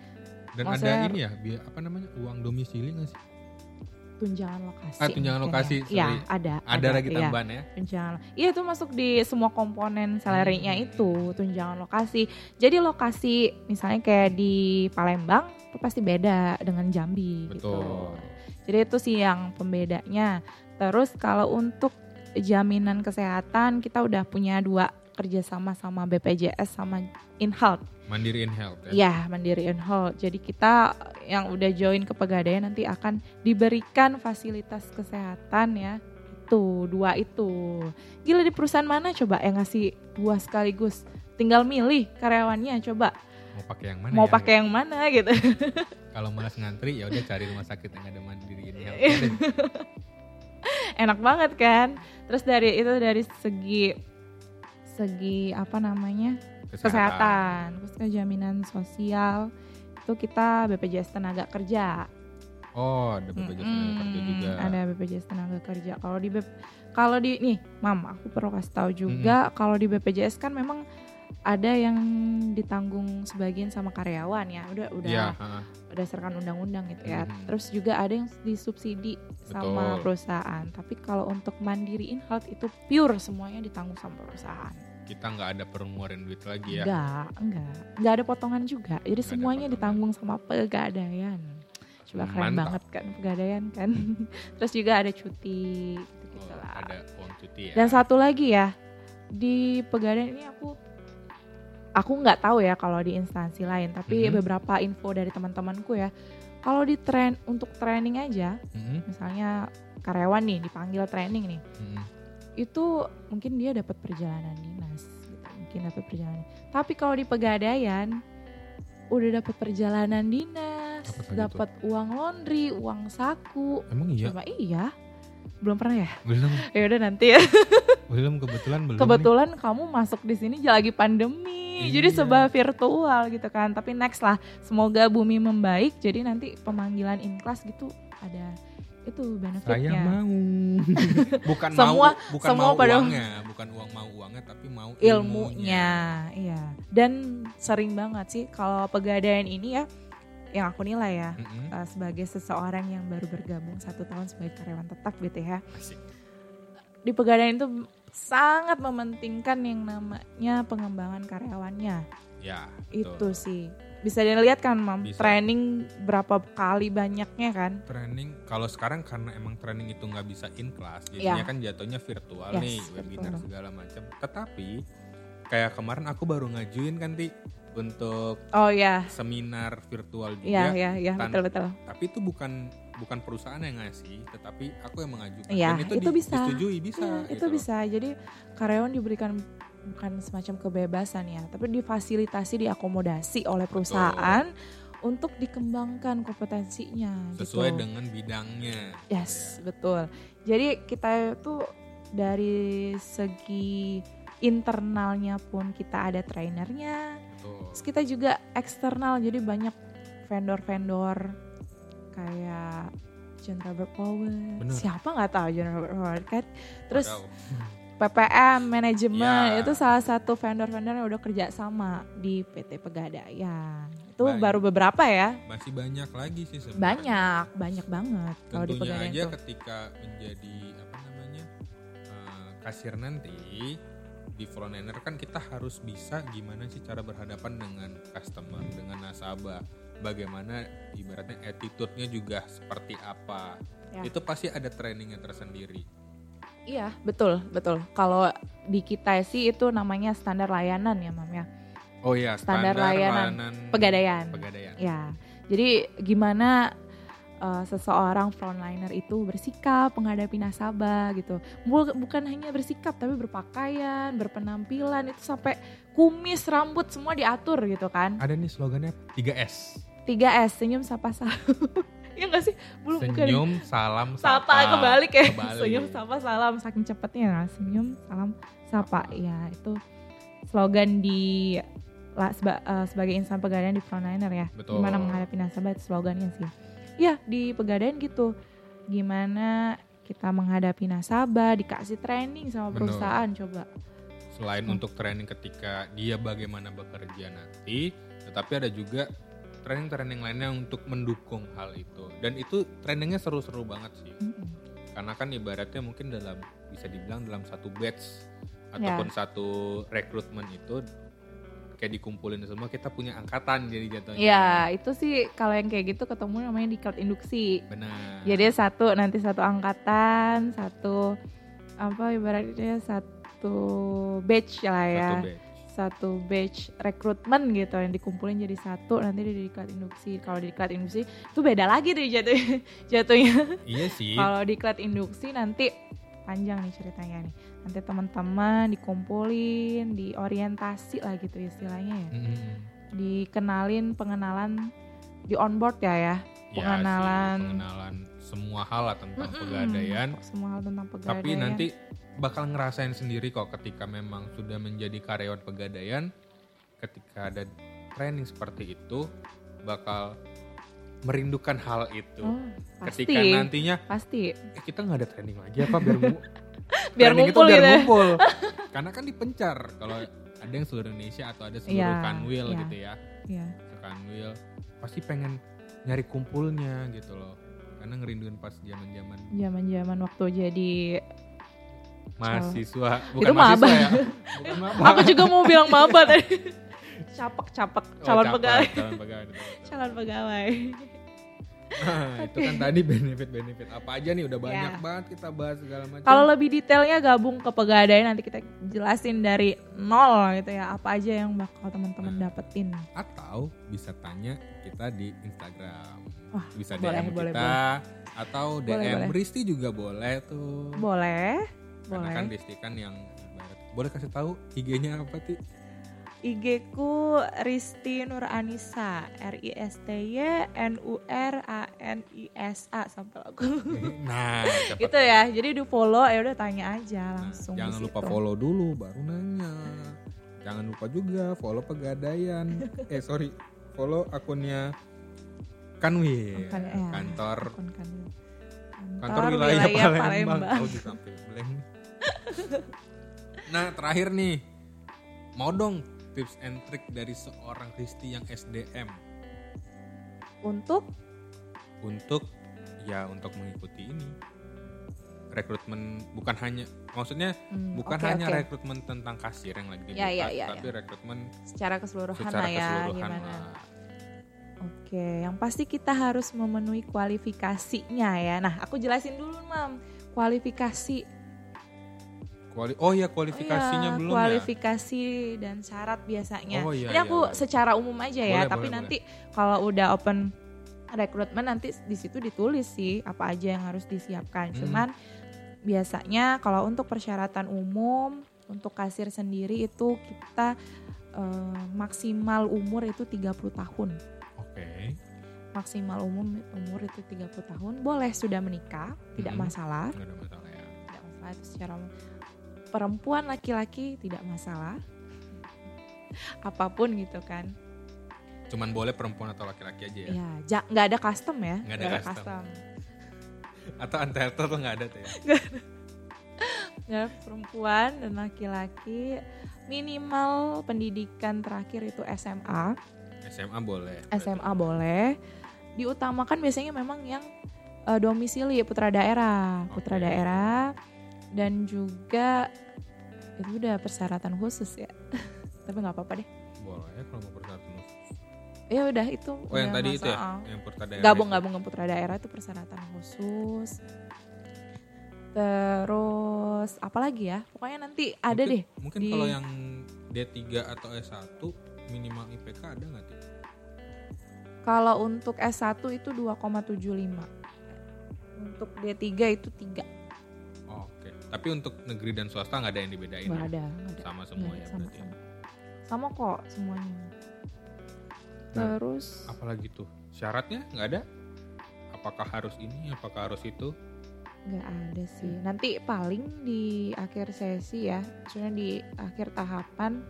Dan Maksudnya- ada ini ya, apa namanya uang domisili nggak sih? Tunjangan lokasi. Ah, tunjangan lokasi, ya. Iya, sorry. ada. Ada, lagi iya. tambahan ya? tunjangan. Iya itu masuk di semua komponen salary-nya Hmm. itu tunjangan lokasi. Jadi lokasi misalnya kayak di Palembang itu pasti beda dengan Jambi gitu. Betul. Jadi itu sih yang pembedanya. Terus kalau untuk jaminan kesehatan kita udah punya dua kerjasama sama BPJS sama InHealth. Mandiri in health ya. Ya, Mandiri InHealth. Jadi kita yang udah join ke Pegadaian nanti akan diberikan fasilitas kesehatan ya. Itu dua itu. Gila di perusahaan mana coba yang ngasih dua sekaligus? Tinggal milih karyawannya coba Mau pakai yang mana mau ya? pakai yang mana gitu. [LAUGHS] Kalau malas ngantri ya udah cari rumah sakit yang ada mandiri in health. Iya. Enak banget kan? Terus dari itu dari segi segi apa namanya? kesehatan, terus ke jaminan sosial itu kita BPJS tenaga kerja. Oh, ada BPJS tenaga kerja juga. Ada BPJS tenaga kerja. Kalau di BP kalau di nih, Mam, aku perlu kasih tahu juga kalau di BPJS kan memang ada yang ditanggung sebagian sama karyawan ya. Udah udah ha. berdasarkan undang-undang gitu ya. Mhm. Terus juga ada yang disubsidi sama Betul. perusahaan. Tapi kalau untuk mandiri in health itu pure semuanya ditanggung sama perusahaan. Kita nggak ada pengeluaran duit lagi ya. Enggak, enggak. Enggak ada potongan juga. Jadi ada semuanya ditanggung sama pegadaian. Coba keren Mantap. banget kan pegadaian kan. [LAUGHS] Terus juga ada cuti gitu Oh, lah. ada uang cuti ya. Dan satu lagi ya, di pegadaian ini aku aku nggak tahu ya kalau di instansi lain, tapi Mhm. beberapa info dari teman-temanku ya. Kalau di tren untuk training aja, Mhm, misalnya karyawan nih dipanggil training nih, mhm. Itu mungkin dia dapat perjalanan dinas gitu. mungkin dapat perjalanan tapi kalau di pegadaian udah dapat perjalanan dinas Dapat uang laundry uang saku Emang iya? Coba iya belum pernah ya Belum, ya udah nanti ya belum kebetulan belum. nih. kebetulan kamu masuk di sini lagi pandemi jadi Iya. serba virtual gitu kan tapi next lah semoga bumi membaik jadi nanti pemanggilan in class gitu ada itu benefitnya Saya mau. [LAUGHS] bukan Semua- mau, bukan semua mau pada- uangnya, bukan uang mau uangnya, tapi mau ilmunya, iya. Dan sering banget sih kalau pegadaian ini ya, yang aku nilai ya Mhm. eh, sebagai seseorang yang baru bergabung satu tahun sebagai karyawan tetap gitu ya, Asik. di pegadaian itu sangat mementingkan yang namanya pengembangan karyawannya. Ya, Itu sih bisa dilihat kan, mam, Bisa. training berapa kali banyaknya kan? Training kalau sekarang karena emang training itu nggak bisa in class, jadinya Iya. kan jatuhnya virtual Yes, nih, webinar virtual. segala macam. Tetapi kayak kemarin aku baru ngajuin kan ti untuk Oh ya, seminar virtual juga. iya, iya, iya, tan- betul betul. Tapi itu bukan bukan perusahaan yang ngasih, tetapi aku yang mengajukan. Iya, Dan itu, itu di- bisa. disetujui bisa. Iya, itu gitu loh. bisa. Jadi karyawan diberikan bukan semacam kebebasan ya, tapi difasilitasi, diakomodasi oleh perusahaan untuk dikembangkan kompetensinya. sesuai gitu. dengan bidangnya. Yes, betul. Jadi kita itu dari segi internalnya pun kita ada trainernya. Betul. Terus kita juga eksternal, jadi banyak vendor-vendor kayak John Robert Powell. Bener. Siapa nggak tahu John Robert Powell kan? Terus. PPM manajemen Ya. itu salah satu vendor-vendor yang udah kerja sama di PT Pegadaian. Itu Baik. baru beberapa ya. masih banyak lagi sih sebenarnya. Banyak, banyak banget kalau di Pegadaian aja tuh. ketika menjadi apa namanya eh, kasir nanti di frontliner kan kita harus bisa gimana sih cara berhadapan dengan customer, dengan nasabah, bagaimana ibaratnya attitude-nya juga seperti apa. Ya. Itu pasti ada trainingnya tersendiri. Iya, betul, betul. Kalau di kita sih itu namanya standar layanan ya, Mam ya. Oh ya, Standar standar, layanan layanan Pegadaian. Pegadaian. Ya. Jadi gimana uh, seseorang frontliner itu bersikap menghadapi nasabah gitu. Bu- Bukan hanya bersikap tapi berpakaian, berpenampilan itu sampai kumis, rambut semua diatur gitu kan. Ada nih slogannya 3S. 3S, senyum sapa salam. [LAUGHS] Iya gak sih? Belum bukan. Senyum, salam, Sapa sapa. kebalik ya. Kebalik. Senyum sapa salam saking cepetnya nah. Senyum salam sapa. Ya, itu slogan di la- seba- eh, sebagai insan pegadaian di frontliner ya. Betul. Gimana menghadapi nasabah itu slogannya sih. Ya, di pegadaian gitu. Gimana kita menghadapi nasabah, dikasih training sama perusahaan coba. Selain Hmm. untuk training ketika dia bagaimana bekerja nanti, tetapi ada juga training-training lainnya untuk mendukung hal itu. Dan itu trainingnya seru-seru banget sih. Mm-mm. Karena kan ibaratnya mungkin dalam bisa dibilang dalam satu batch ataupun satu rekrutmen itu kayak dikumpulin semua kita punya angkatan jadi jatuhnya. Ya, itu sih kalau yang kayak gitu ketemu namanya di cloud induksi. Benar. Jadi satu nanti satu angkatan, satu apa ibaratnya satu batch lah ya. satu batch. Satu batch rekrutmen gitu yang dikumpulin jadi satu nanti di diklat induksi. Kalau di diklat induksi itu beda lagi deh jatuhnya. [LAUGHS] jatuhnya. Iya sih. Kalau diklat induksi nanti panjang nih ceritanya nih. Nanti teman-teman dikumpulin, diorientasi lah gitu istilahnya ya. Mm-mm. Dikenalin pengenalan di onboard ya ya. Ya sih, Pengenalan. pengenalan semua hal lah tentang Mm-mm. pegadaian. Semua hal tentang pegadaian. Tapi nanti bakal ngerasain sendiri kok ketika memang sudah menjadi karyawan pegadaian ketika ada training seperti itu bakal merindukan hal itu. Oh, pasti. Ketika nantinya Pasti. eh, kita nggak ada training lagi apa biar mu- [LAUGHS] Biar training ngumpul itu biar gitu ya. ngumpul. [LAUGHS] Karena kan dipencar kalau ada yang seluruh Indonesia atau ada seluruh Iya, kanwil iya. gitu ya. Iya. Kanwil pasti pengen nyari kumpulnya gitu loh. Karena ngerinduin pas zaman-zaman Zaman-zaman waktu jadi mahasiswa, bukan Itu maba. mahasiswa ya. Bukan [LAUGHS] maba. Aku juga mau bilang maba tadi. Capek-capek Oh, calon capek, pegawai. Calon pegawai. Calon pegawai. Nah, itu kan tadi benefit-benefit apa aja nih udah banyak Ya. banget kita bahas segala macam. Kalau lebih detailnya gabung ke pegadaian nanti kita jelasin dari nol gitu ya. Apa aja yang bakal teman-teman Nah. dapetin. atau bisa tanya kita di Instagram. Wah, bisa boleh, DM boleh, kita atau DM Boleh, boleh. Risti juga boleh tuh. Boleh. Karena kan. Risti kan yang boleh kasih tahu IG-nya apa sih? IG ku Risti Nur Anissa R I S T Y N U R A N I S A sampai aku. [LAUGHS] Nah, gitu ya. Jadi di follow ya udah tanya aja Nah, langsung. jangan di lupa follow dulu baru nanya. Jangan lupa juga follow pegadaian. [LAUGHS] eh sorry, follow akunnya Kanwil, Kan- ya, kantor akun kan. kantor wilayah, Palembang. Oh, di sampai blank. Nah, terakhir nih. Mau dong tips and trick dari seorang Risti yang SDM Untuk untuk ya untuk mengikuti ini. Rekrutmen bukan hanya maksudnya hmm, bukan oke, hanya oke. rekrutmen tentang kasir yang lagi Ya, dibuka, ya, ya, tapi rekrutmen secara keseluruhan secara lah ya keseluruhan gimana. lah. Oke, yang pasti kita harus memenuhi kualifikasinya ya. Nah, aku jelasin dulu, Mam. Kualifikasi. Kuali oh ya kualifikasinya Iya, belum Kualifikasi dan syarat biasanya. Oh, iya, Ini iya, aku iya. secara umum aja ya, Boleh, tapi boleh, nanti kalau udah open rekrutmen nanti di situ ditulis sih apa aja yang harus disiapkan. Hmm. Cuman biasanya kalau untuk persyaratan umum untuk kasir sendiri itu kita eh, maksimal umur itu 30 tahun. ya. Oke. maksimal umum umur itu 30 tahun boleh sudah menikah tidak Mhm. masalah Nggak ada masalah ya. tidak masalah itu secara umum. Perempuan laki-laki tidak masalah apa pun gitu kan Cuman boleh perempuan atau laki-laki aja ya. ya nggak ada custom ya Nggak ada custom. [LAUGHS] Atau antelter tuh nggak ada tuh ya. [LAUGHS] Ya, perempuan dan laki-laki minimal pendidikan terakhir itu SMA SMA boleh. SMA boleh diutamakan biasanya memang yang eh, domisili putra daerah putra Oke. daerah dan juga itu udah persyaratan khusus ya [LAUGHS] tapi nggak apa-apa deh Boleh kalau mau persyaratan khusus. ya udah itu Oh yang tadi itu ya, yang putra daerah. gabung gabung ke putra daerah itu persyaratan khusus terus apalagi ya pokoknya nanti ada Mungkin- deh Mungkin di- kalau yang D3 atau S1 minimal IPK ada nggak tuh? kalau untuk S1 itu 2,75 untuk D3 itu 3 Oke. Tapi untuk negeri dan swasta nggak ada yang dibedain. nggak ya? ada ada Sama semua Iya, ya sama, berarti. sama. Sama kok semuanya. Nah, Terus Apalagi tuh syaratnya nggak ada? Apakah harus ini? Apakah harus itu? nggak ada sih. Nanti paling di akhir sesi ya, maksudnya di akhir tahapan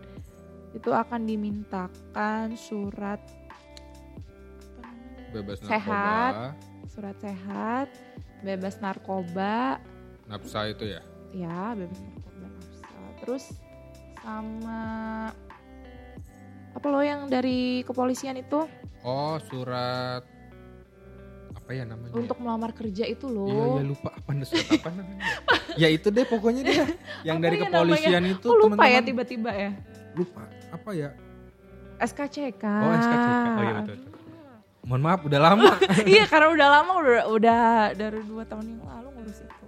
itu akan dimintakan surat? Bebas Sehat. narkoba, Surat sehat, bebas narkoba, nafsa itu ya. Ya bebas narkoba nafsa. Terus sama apa lo yang dari kepolisian itu Oh surat apa ya namanya? untuk melamar kerja itu loh. Iya iya lupa apa surat apa namanya? [LAUGHS] ya itu deh pokoknya deh. Yang Apa dari ya kepolisian itu Kok lupa ya tiba-tiba ya? Lupa apa ya? SKCK. Oh SKCK. Oh iya betul. betul. Mohon maaf udah lama. [LAUGHS] iya karena udah lama udah udah dari dua tahun yang lalu ngurus itu.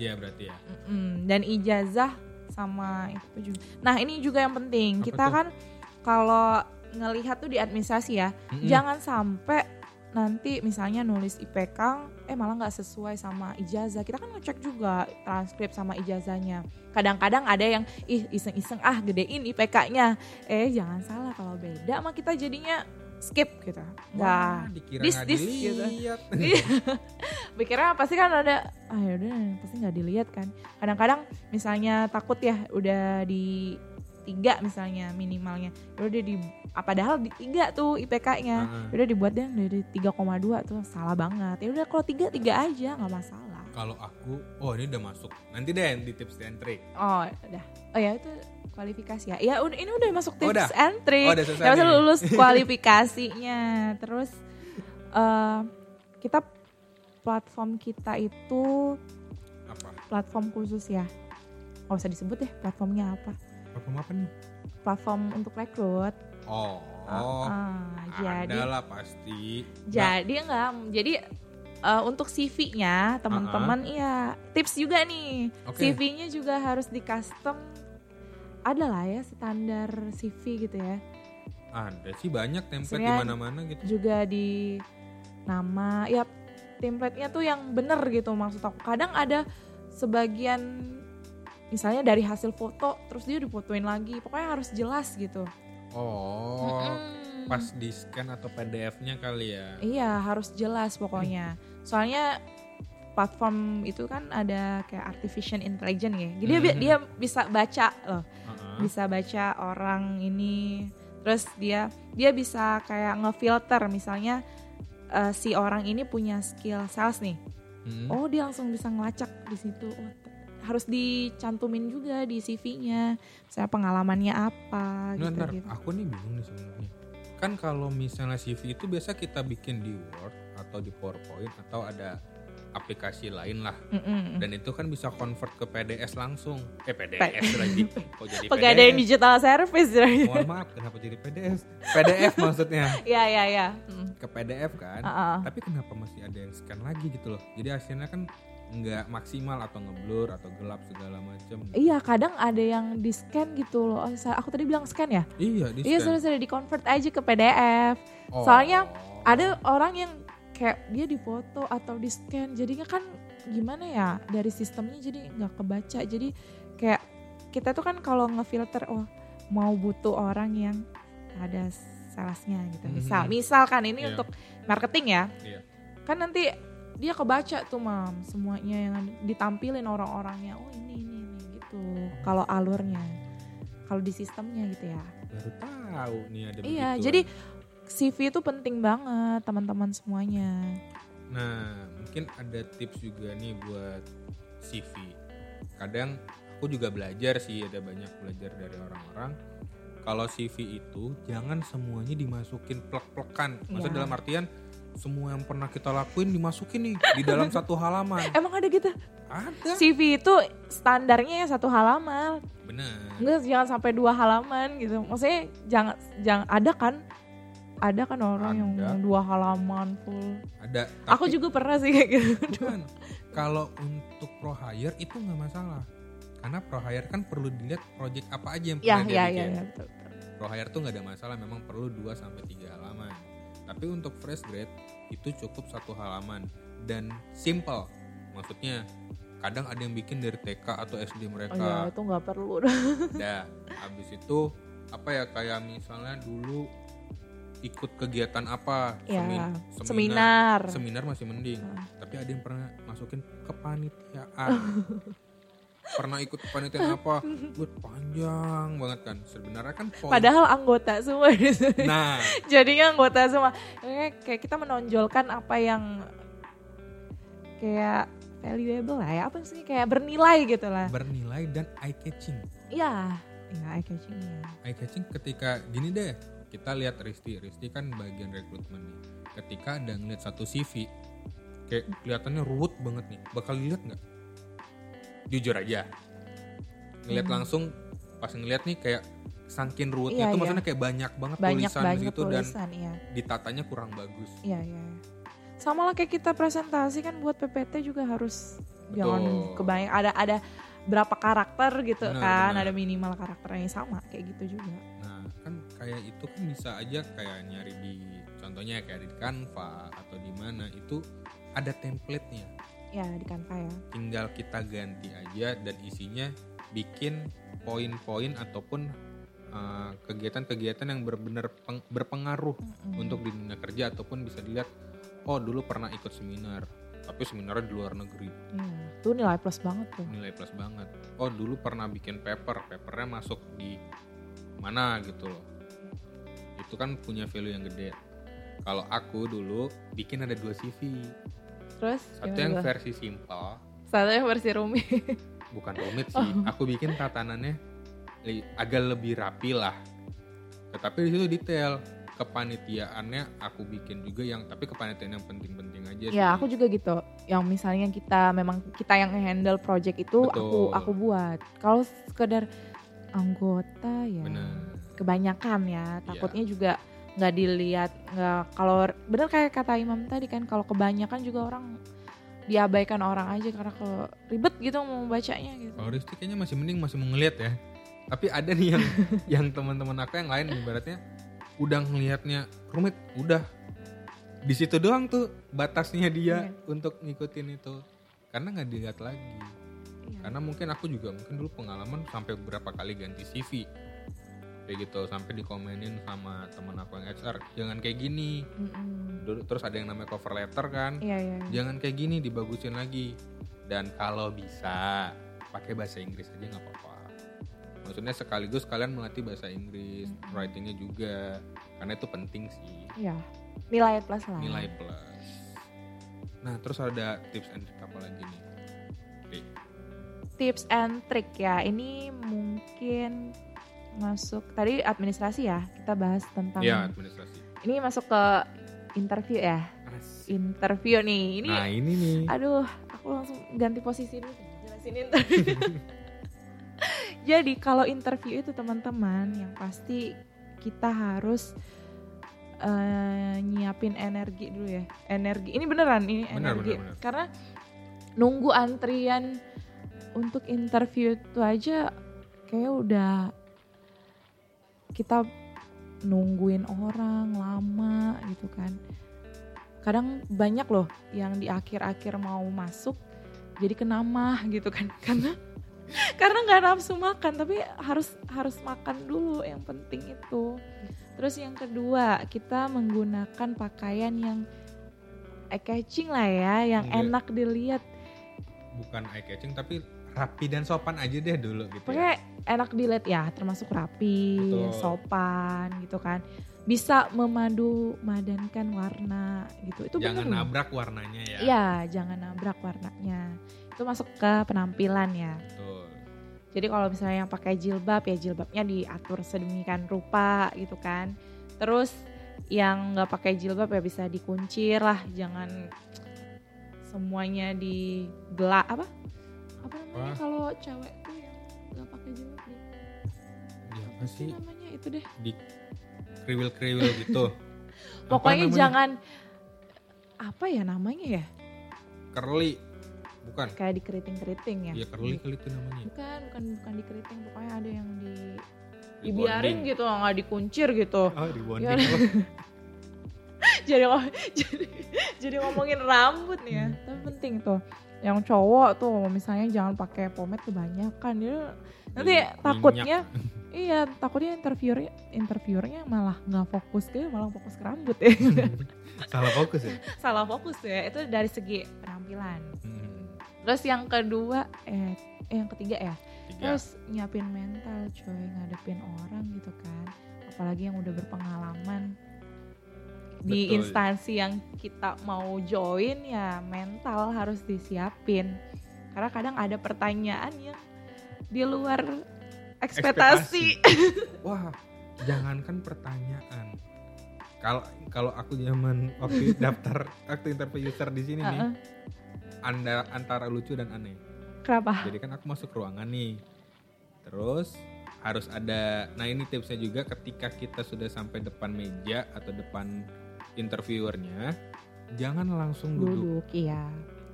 Aja ya berarti ya. Mm-mm. Dan ijazah sama itu juga. Nah ini juga yang penting. Apa Kita tuh? kan kalau ngelihat tuh di administrasi ya, Mm-mm. jangan sampai nanti misalnya nulis IPK eh malah nggak sesuai sama ijazah kita kan ngecek juga transkrip sama ijazahnya kadang-kadang ada yang ih iseng-iseng ah gedein IPK-nya eh jangan salah kalau beda mah kita jadinya skip gitu Wah, nggak dikira this, this, gitu. dilihat. [LAUGHS] Iya. Pikirnya pasti kan ada ah yaudah pasti nggak dilihat kan. Kadang-kadang misalnya takut ya udah di tiga misalnya minimalnya. Ya udah di ah, padahal di tiga tuh IPK-nya. Heeh. Ya Udah dibuat deh dari 3,2 tuh salah banget. Ya udah kalau tiga tiga aja nggak masalah. Kalau aku, oh ini udah masuk. Nanti deh di tips and trick. Oh udah. Oh ya itu kualifikasi ya. Ya ini udah masuk Oh, tips udah? and trick. Oh, udah Ya lulus kualifikasinya. Terus eh kita platform kita itu Apa? platform khusus ya. Gak usah disebut deh platformnya apa. Platform apa nih? Platform untuk rekrut. Oh, Ah, jadi ada lah pasti. jadi enggak jadi eh, untuk CV-nya teman-teman iya tips juga nih. Oke. CV-nya juga harus di custom ada lah ya standar CV gitu ya. Ada sih banyak template di mana-mana gitu. Juga di nama ya template-nya tuh yang bener gitu maksud aku. Kadang ada sebagian misalnya dari hasil foto terus dia difotoin lagi. Pokoknya harus jelas gitu. Oh, Mm-mm. pas di scan atau PDF-nya kali ya. Iya harus jelas pokoknya. Soalnya platform itu kan ada kayak artificial intelligence ya. Jadi dia, Mhm. dia bisa baca loh. Bisa baca orang ini. Terus dia dia bisa kayak ngefilter misalnya eh, si orang ini punya skill sales nih. Hmm. Oh dia langsung bisa ngelacak di situ. Oh, harus dicantumin juga di CV-nya. Saya pengalamannya apa Ntar, ntar, gitu-gitu. aku nih bingung nih sebenarnya. Kan kalau misalnya CV itu biasa kita bikin di Word atau di PowerPoint atau ada aplikasi lain lah. Mm-mm. Dan itu kan bisa convert ke PDS langsung. Eh PDS lagi. Kok jadi [LAUGHS] Pegadaian digital service. Mohon maaf, kenapa jadi PDS? PDF maksudnya. [LAUGHS] ya ya ya. Mm. Ke PDF kan. Uh-uh. Tapi kenapa masih ada yang scan lagi gitu loh. Jadi hasilnya kan nggak maksimal atau ngeblur atau gelap segala macam. Iya kadang ada yang di scan gitu loh. Oh, Aku tadi bilang scan ya? Iya, di Iya scan. sudah sudah di convert aja ke PDF. Oh. soalnya Ada orang yang kayak dia difoto atau di scan. Jadinya kan gimana ya dari sistemnya jadi nggak kebaca. Jadi kayak kita tuh kan kalau ngefilter oh mau butuh orang yang ada salesnya gitu. Misal, Mhm. misal kan ini Iya. untuk marketing ya. Iya. Kan nanti dia kebaca tuh mam semuanya yang ditampilin orang-orangnya. Oh ini ini ini gitu. Kalau alurnya, kalau di sistemnya gitu ya. baru tahu nih ada Iya, begituan. jadi CV itu penting banget teman-teman semuanya. Nah, mungkin ada tips juga nih buat CV. Kadang aku juga belajar sih, ada banyak belajar dari orang-orang. Kalau CV itu jangan semuanya dimasukin plek-plekan. Maksudnya Iya. dalam artian semua yang pernah kita lakuin dimasukin nih di dalam [LAUGHS] satu halaman. Emang ada gitu? Ada. CV itu standarnya ya satu halaman. Bener. Enggak jangan sampai dua halaman gitu. Maksudnya jangan jangan ada kan ada kan orang yang Ada. dua halaman full. Ada. Aku tapi juga pernah sih kayak gitu. Kalau untuk pro hire itu nggak masalah. Karena pro hire kan perlu dilihat project apa aja yang Ya pernah ya ya, ya betul. betul. Pro hire tuh nggak ada masalah, memang perlu 2 sampai 3 halaman. Tapi untuk fresh grade itu cukup satu halaman dan simple. Maksudnya kadang ada yang bikin dari TK atau SD Oh ya mereka. itu nggak perlu. [LAUGHS] Dah, habis itu apa ya kayak misalnya dulu ikut kegiatan apa? ya Semin- seminar. Seminar masih mending. Ah. Tapi ada yang pernah masukin kepanitiaan. [LAUGHS] pernah ikut kepanitiaan apa? Buat panjang banget kan. Sebenarnya kan Padahal anggota semua di sini. Nah, [LAUGHS] jadinya anggota semua kayak kayak kita menonjolkan apa yang kayak valuable lah ya apa sih kayak bernilai gitu lah bernilai dan eye catching. iya ya eye catching ya Eye catching ketika gini deh, kita lihat Risti, Risti kan bagian rekrutmen nih. Ketika ada ngeliat satu CV, kayak kelihatannya ruwet banget nih, bakal dilihat nggak? Jujur aja, ngeliat Hmm. langsung pas ngeliat nih kayak sangkin ruwetnya Iya, tuh iya. maksudnya kayak banyak banget banyak tulisan di banyak situ dan tulisan iya ditatanya kurang bagus. iya iya sama lah kayak kita presentasi kan buat PPT juga harus jangan Betul. kebayang ada ada berapa karakter gitu kan ada minimal karakternya sama kayak gitu juga kan kayak itu kan bisa aja kayak nyari di contohnya kayak di Canva atau di mana itu ada template-nya. ya di Canva ya Tinggal kita ganti aja dan isinya bikin poin-poin ataupun eh, kegiatan-kegiatan yang benar-benar peng- berpengaruh Mm-mm. untuk di dunia kerja ataupun bisa dilihat oh dulu pernah ikut seminar tapi seminarnya di luar negeri Iya, Tuh nilai plus banget tuh. nilai plus banget oh dulu pernah bikin paper papernya masuk di mana gitu loh itu kan punya value yang gede kalau aku dulu bikin ada dua CV Terus satu yang versi simple satu yang versi rumit. [LAUGHS] bukan rumit sih Oh. aku bikin tatanannya agak lebih rapi lah tetapi di situ detail kepanitiaannya aku bikin juga yang tapi kepanitiaan yang penting-penting aja sih ya aku juga gitu. Yang misalnya kita memang kita yang handle project itu aku Betul. aku buat. Kalau sekedar anggota ya bener kebanyakan ya Iya. takutnya juga nggak dilihat nggak kalau bener kayak kata Imam tadi kan kalau kebanyakan juga orang diabaikan orang aja karena kalau ribet gitu mau bacanya gitu. kalau Rizky kayaknya masih mending masih mau ngeliat ya tapi ada nih yang [LAUGHS] yang teman-teman aku yang lain ibaratnya udah ngelihatnya rumit udah di situ doang tuh batasnya dia Iya. untuk ngikutin itu karena nggak dilihat lagi. Karena mungkin aku juga mungkin dulu pengalaman sampai beberapa kali ganti CV kayak gitu sampai dikomenin sama temen aku yang HR jangan kayak gini. Dulu- terus ada yang namanya cover letter kan Iya iya. iya. jangan kayak gini dibagusin lagi dan kalau bisa pakai bahasa Inggris aja nggak apa-apa maksudnya sekaligus kalian melatih bahasa Inggris Mm-mm. writingnya juga karena itu penting sih Iya. Nilai plus lah. nilai plus nah terus ada tips and trick apa lagi nih. Tips and trick ya. Ini mungkin masuk tadi administrasi ya. Kita bahas tentang ya administrasi ini masuk ke interview ya. Asik. Interview nih. Ini nah ini nih aduh, aku langsung ganti posisi dulu jelasin interview. [LAUGHS] Jadi kalau interview itu teman-teman yang pasti kita harus eh, nyiapin energi dulu ya. Energi. Ini beneran ini Bener, energi. bener, bener. Karena nunggu antrian untuk interview itu aja kayak udah kita nungguin orang lama gitu kan. Kadang banyak loh yang di akhir-akhir mau masuk jadi kenamah gitu kan [LAUGHS] karena karena nggak nafsu makan tapi harus harus makan dulu yang penting itu terus yang kedua kita menggunakan pakaian yang eye catching lah ya yang Iya. enak dilihat bukan eye catching tapi rapi dan sopan aja deh dulu gitu ya. pokoknya enak dilihat ya termasuk rapi Betul. sopan gitu kan bisa memadu madankan warna gitu itu jangan bener nabrak warnanya ya Iya, jangan nabrak warnanya. Itu masuk ke penampilan ya. Betul. Jadi kalau misalnya yang pakai jilbab ya jilbabnya diatur sedemikian rupa gitu kan. Terus yang nggak pakai jilbab ya bisa dikuncir lah, jangan semuanya digelak apa? Apa namanya kalau cewek tuh yang nggak pakai jilbab? Di, Ya, apa sih namanya itu deh. di kriwil-kriwil gitu. [LAUGHS] Apa Pokoknya jangan apa ya namanya ya? curly bukan. Kayak di keriting-keriting ya. ya curly kali itu namanya. Bukan, bukan bukan di keriting, pokoknya ada yang di dibiarin gitu nggak dikuncir gitu. Oh rebonding Ya. Oh, [LAUGHS] jadi [LAUGHS] jadi jadi ngomongin rambut nih ya. Tapi penting tuh yang cowok tuh misalnya jangan pakai pomade kebanyakan. Dia nanti Minyak. takutnya iya takutnya interviewernya [LAUGHS] interviewernya malah nggak fokus ke malah fokus ke rambut ya. [LAUGHS] Salah fokus ya? [LAUGHS] Salah fokus ya itu dari segi penampilan. Hmm, terus yang kedua eh, eh yang ketiga ya? Tiga. Terus nyiapin mental coy ngadepin orang gitu kan. Apalagi yang udah berpengalaman di Betul. instansi yang kita mau join ya mental harus disiapin. Karena kadang ada pertanyaan yang di luar ekspektasi. [LAUGHS] wah jangankan pertanyaan kalau kalau aku zaman waktu [LAUGHS] daftar waktu interview user di sini nih Heeh. anda antara lucu dan aneh Kenapa? jadi kan aku masuk ruangan nih terus harus ada nah ini tipsnya juga ketika kita sudah sampai depan meja atau depan interviewernya jangan langsung duduk. Duduk iya.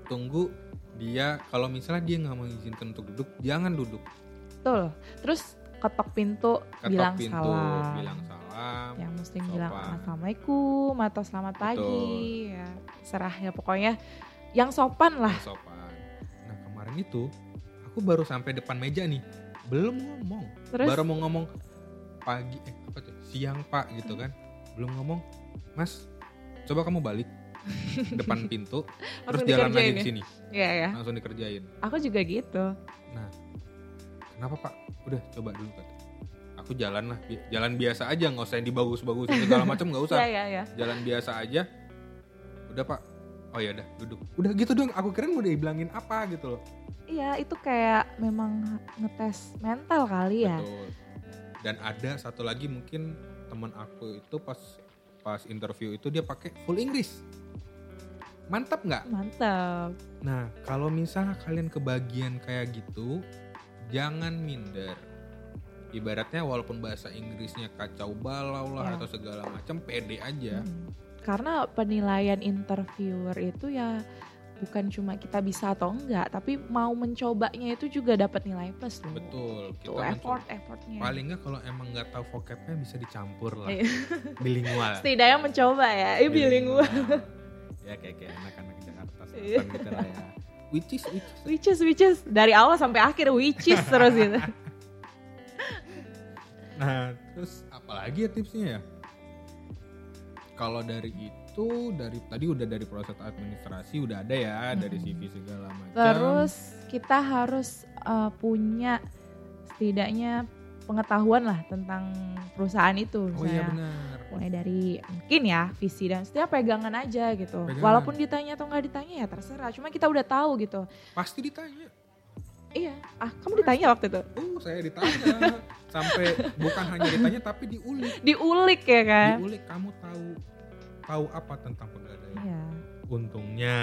tunggu dia kalau misalnya dia nggak mengizinkan untuk duduk jangan duduk. Betul. Terus ketok pintu ketok bilang pintu salam. bilang salam yang muslim Sopan. bilang assalamualaikum atau selamat pagi ya. Serah ya pokoknya yang sopan lah. Yang sopan. Nah kemarin itu aku baru sampai depan meja nih belum ngomong. Terus? Baru mau ngomong pagi eh apa tuh siang pak gitu kan. Belum ngomong mas coba kamu balik depan [LAUGHS] pintu terus jalan lagi ke ya? sini Iya ya. langsung dikerjain Aku juga gitu. nah kenapa pak udah coba dulu kata aku jalan lah jalan biasa aja nggak usah yang dibagus-bagusin segala [LAUGHS] macam nggak usah Iya iya iya. jalan biasa aja udah pak oh ya udah duduk udah gitu dong aku kira udah dibilangin apa gitu loh Iya itu kayak memang ngetes mental kali ya. Betul. Dan ada satu lagi mungkin teman aku itu pas pas interview itu dia pakai full Inggris. Mantap nggak? Mantap. Nah kalau misalnya kalian kebagian kayak gitu, jangan minder. Ibaratnya walaupun bahasa Inggrisnya kacau balau lah Ya. atau segala macam, pede aja. Hmm. Karena penilaian interviewer itu ya bukan cuma kita bisa atau enggak, tapi mau mencobanya itu juga dapat nilai plus loh. Betul. Tuh Kita effort mencoba. effortnya. Paling nggak kalau emang nggak tahu vocabnya bisa dicampur lah. Iya. Bilingual. [LAUGHS] Setidaknya mencoba ya, eh bilingual. ya kayak kayak anak-anak Jakarta Iya. Gitu lah ya. Which is, which is. Which is, which is. Dari awal sampai akhir which is terus gitu. [LAUGHS] Nah, terus apalagi ya tipsnya ya? Kalau dari itu, dari tadi udah dari proses administrasi udah ada ya, dari Mm-mm. CV segala macam. Terus kita harus uh, punya setidaknya pengetahuan lah tentang perusahaan itu. oh iya benar. mulai dari mungkin ya visi dan setiap pegangan aja gitu. Pegangan. Walaupun ditanya atau nggak ditanya ya terserah. Cuma kita udah tahu gitu. Pasti ditanya. Iya, ah kamu ditanya waktu itu. Oh, saya ditanya. Sampai bukan hanya ditanya tapi diulik. Diulik ya kan? Diulik kamu tahu tahu apa tentang pegadaian. Iya. Untungnya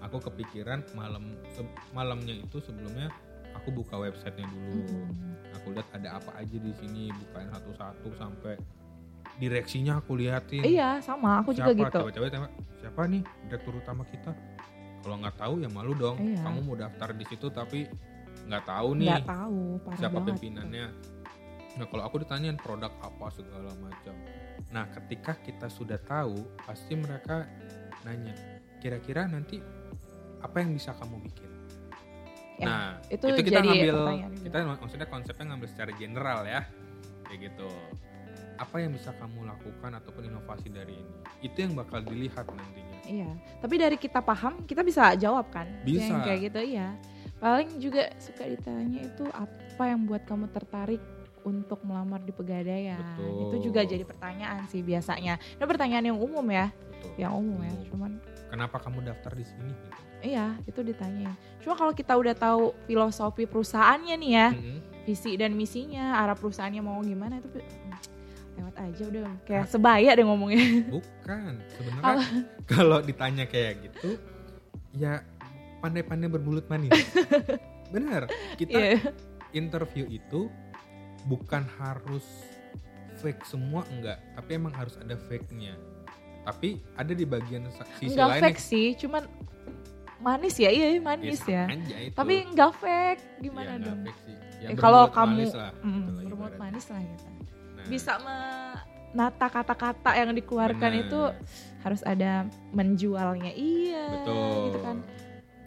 aku kepikiran malam se- malamnya itu sebelumnya aku buka websitenya dulu. Mm. Aku lihat ada apa aja di sini, bukain satu-satu sampai direksinya aku liatin. Iya, sama aku siapa, juga gitu. Coba-coba siapa nih direktur utama kita? Kalau nggak tahu ya malu dong. Iya. Kamu mau daftar di situ tapi nggak tahu nih Nggak tahu, siapa banget. pimpinannya. Nah kalau aku ditanyain produk apa segala macam. Nah ketika kita sudah tahu pasti mereka nanya kira-kira nanti apa yang bisa kamu bikin. Ya, nah itu, itu kita jadi ngambil kita maksudnya konsepnya ngambil secara general ya kayak gitu apa yang bisa kamu lakukan ataupun inovasi dari ini itu yang bakal dilihat nantinya Iya, tapi dari kita paham kita bisa jawab kan? Bisa. Yang kayak gitu iya. Paling juga suka ditanya itu apa yang buat kamu tertarik untuk melamar di pegadaian? Betul. Itu juga jadi pertanyaan sih biasanya. Itu pertanyaan yang umum ya, Betul. yang umum ya. Cuman kenapa kamu daftar di sini iya itu ditanyain. Cuma kalau kita udah tahu filosofi perusahaannya nih ya, Mm-mm. visi dan misinya, arah perusahaannya mau gimana itu hmm, lewat aja udah kayak sebaya deh ngomongnya. [LAUGHS] bukan sebenarnya kalau ditanya kayak gitu ya pandai-pandai bermulut manis [LAUGHS] bener kita Iya. interview itu bukan harus fake semua enggak tapi emang harus ada fake-nya tapi ada di bagian sisi Enggak lain fake sih, cuman manis ya, iya manis ya. itu. Tapi enggak fake, Iya, gimana enggak dong? fake sih. Ya, Eh, kalau kamu manis lah, mm, gitu manis lah gitu. Bisa menata kata-kata yang dikeluarkan bener. itu harus ada menjualnya. Iya, betul gitu kan.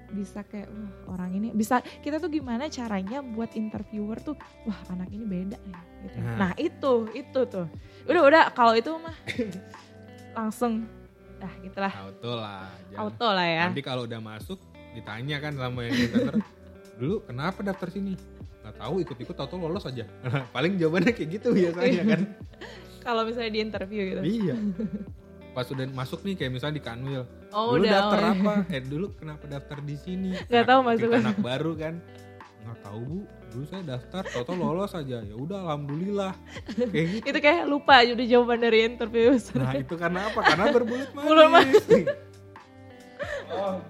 Bisa kayak wah orang ini bisa kita tuh gimana caranya buat interviewer tuh wah anak ini beda nih gitu. Nah. Nah, itu itu tuh. Udah udah kalau itu mah [LAUGHS] langsung dah gitulah auto lah jangan- auto lah ya. nanti kalau udah masuk ditanya kan sama yang daftar dulu kenapa daftar sini nggak tahu ikut-ikut atau lolos aja. [LAUGHS] Paling jawabannya kayak gitu biasanya kan. [LAUGHS] Kalau misalnya di interview gitu. iya. [LAUGHS] Pas udah masuk nih kayak misalnya di kanwil. Oh dulu udah. daftar oh, apa? Eh dulu kenapa daftar di sini? Nggak tahu masuk anak baru kan. Nggak tahu bu. Dulu saya daftar toto lolos aja. Ya udah alhamdulillah. Kayak gitu. Itu kayak lupa udah jawaban dari interview. nah itu karena apa? Karena berbulut manis. Manis. Oh.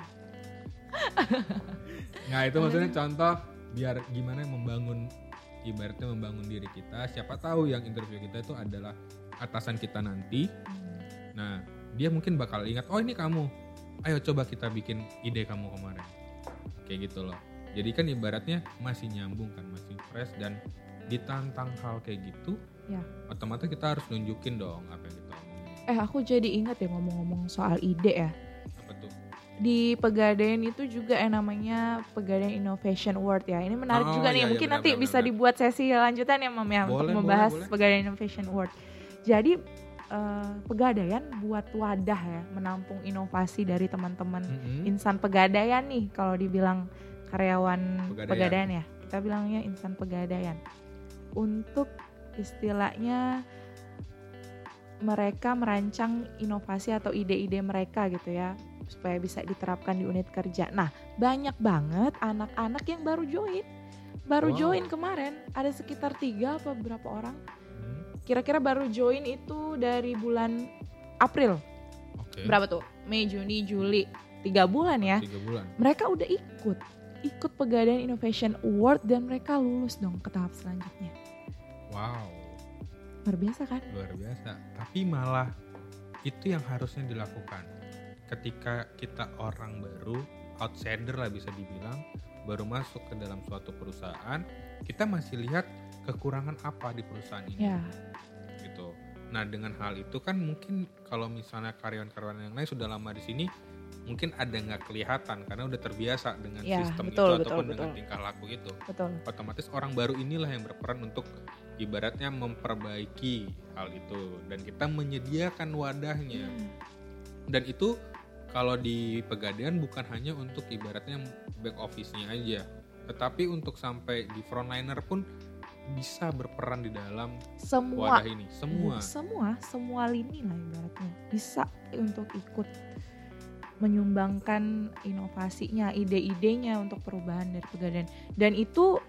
nah itu maksudnya contoh biar gimana membangun ibaratnya membangun diri kita siapa tahu yang interview kita itu adalah atasan kita nanti Nah, dia mungkin bakal ingat, oh ini kamu. Ayo coba kita bikin ide kamu kemarin. Kayak gitu loh. Jadi kan ibaratnya masih nyambung kan, masih fresh dan ditantang hal kayak gitu. Ya. Otomatis kita harus nunjukin dong apa yang kita omongin. Eh aku jadi ingat ya ngomong-ngomong soal ide ya. Apa tuh? Di Pegadaian itu juga yang namanya Pegadaian Innovation Award ya. Ini menarik Oh, juga nih. iya, iya, Mungkin benar, nanti benar, bisa benar. dibuat sesi lanjutan ya, Mam ya, untuk Boleh, membahas boleh, boleh. Pegadaian Innovation Award. Jadi eh, Pegadaian buat wadah ya, menampung inovasi dari teman-teman Mm-mm. insan Pegadaian nih kalau dibilang karyawan Pegadaian. Pegadaian, ya. Kita bilangnya insan Pegadaian. Untuk istilahnya mereka merancang inovasi atau ide-ide mereka gitu ya supaya bisa diterapkan di unit kerja. Nah, banyak banget anak-anak yang baru join. Baru Wow. join kemarin, ada sekitar tiga apa berapa orang. Hmm, Kira-kira baru join itu dari bulan April. Oke. Berapa tuh? Mei, Juni, Juli. Tiga bulan ya Tiga bulan. mereka udah ikut ikut Pegadaian Innovation Award dan mereka lulus dong ke tahap selanjutnya Wow. luar biasa kan luar biasa. Tapi malah itu yang harusnya dilakukan. Ketika kita orang baru, outsider lah bisa dibilang, baru masuk ke dalam suatu perusahaan, kita masih lihat kekurangan apa di perusahaan ini. ya Gitu. Nah dengan hal itu kan mungkin kalau misalnya karyawan-karyawan yang lain sudah lama di sini, mungkin ada nggak kelihatan karena udah terbiasa dengan Ya, sistem betul, itu betul, ataupun dengan betul. tingkah laku itu betul otomatis orang baru inilah yang berperan untuk ibaratnya memperbaiki hal itu dan kita menyediakan wadahnya dan itu kalau di pegadaian bukan hanya untuk ibaratnya back office-nya aja tetapi untuk sampai di frontliner pun bisa berperan di dalam semua. wadah ini. Semua. Semua semua lini lah ibaratnya. Bisa untuk ikut menyumbangkan inovasinya ide-idenya untuk perubahan dari Pegadaian. Dan itu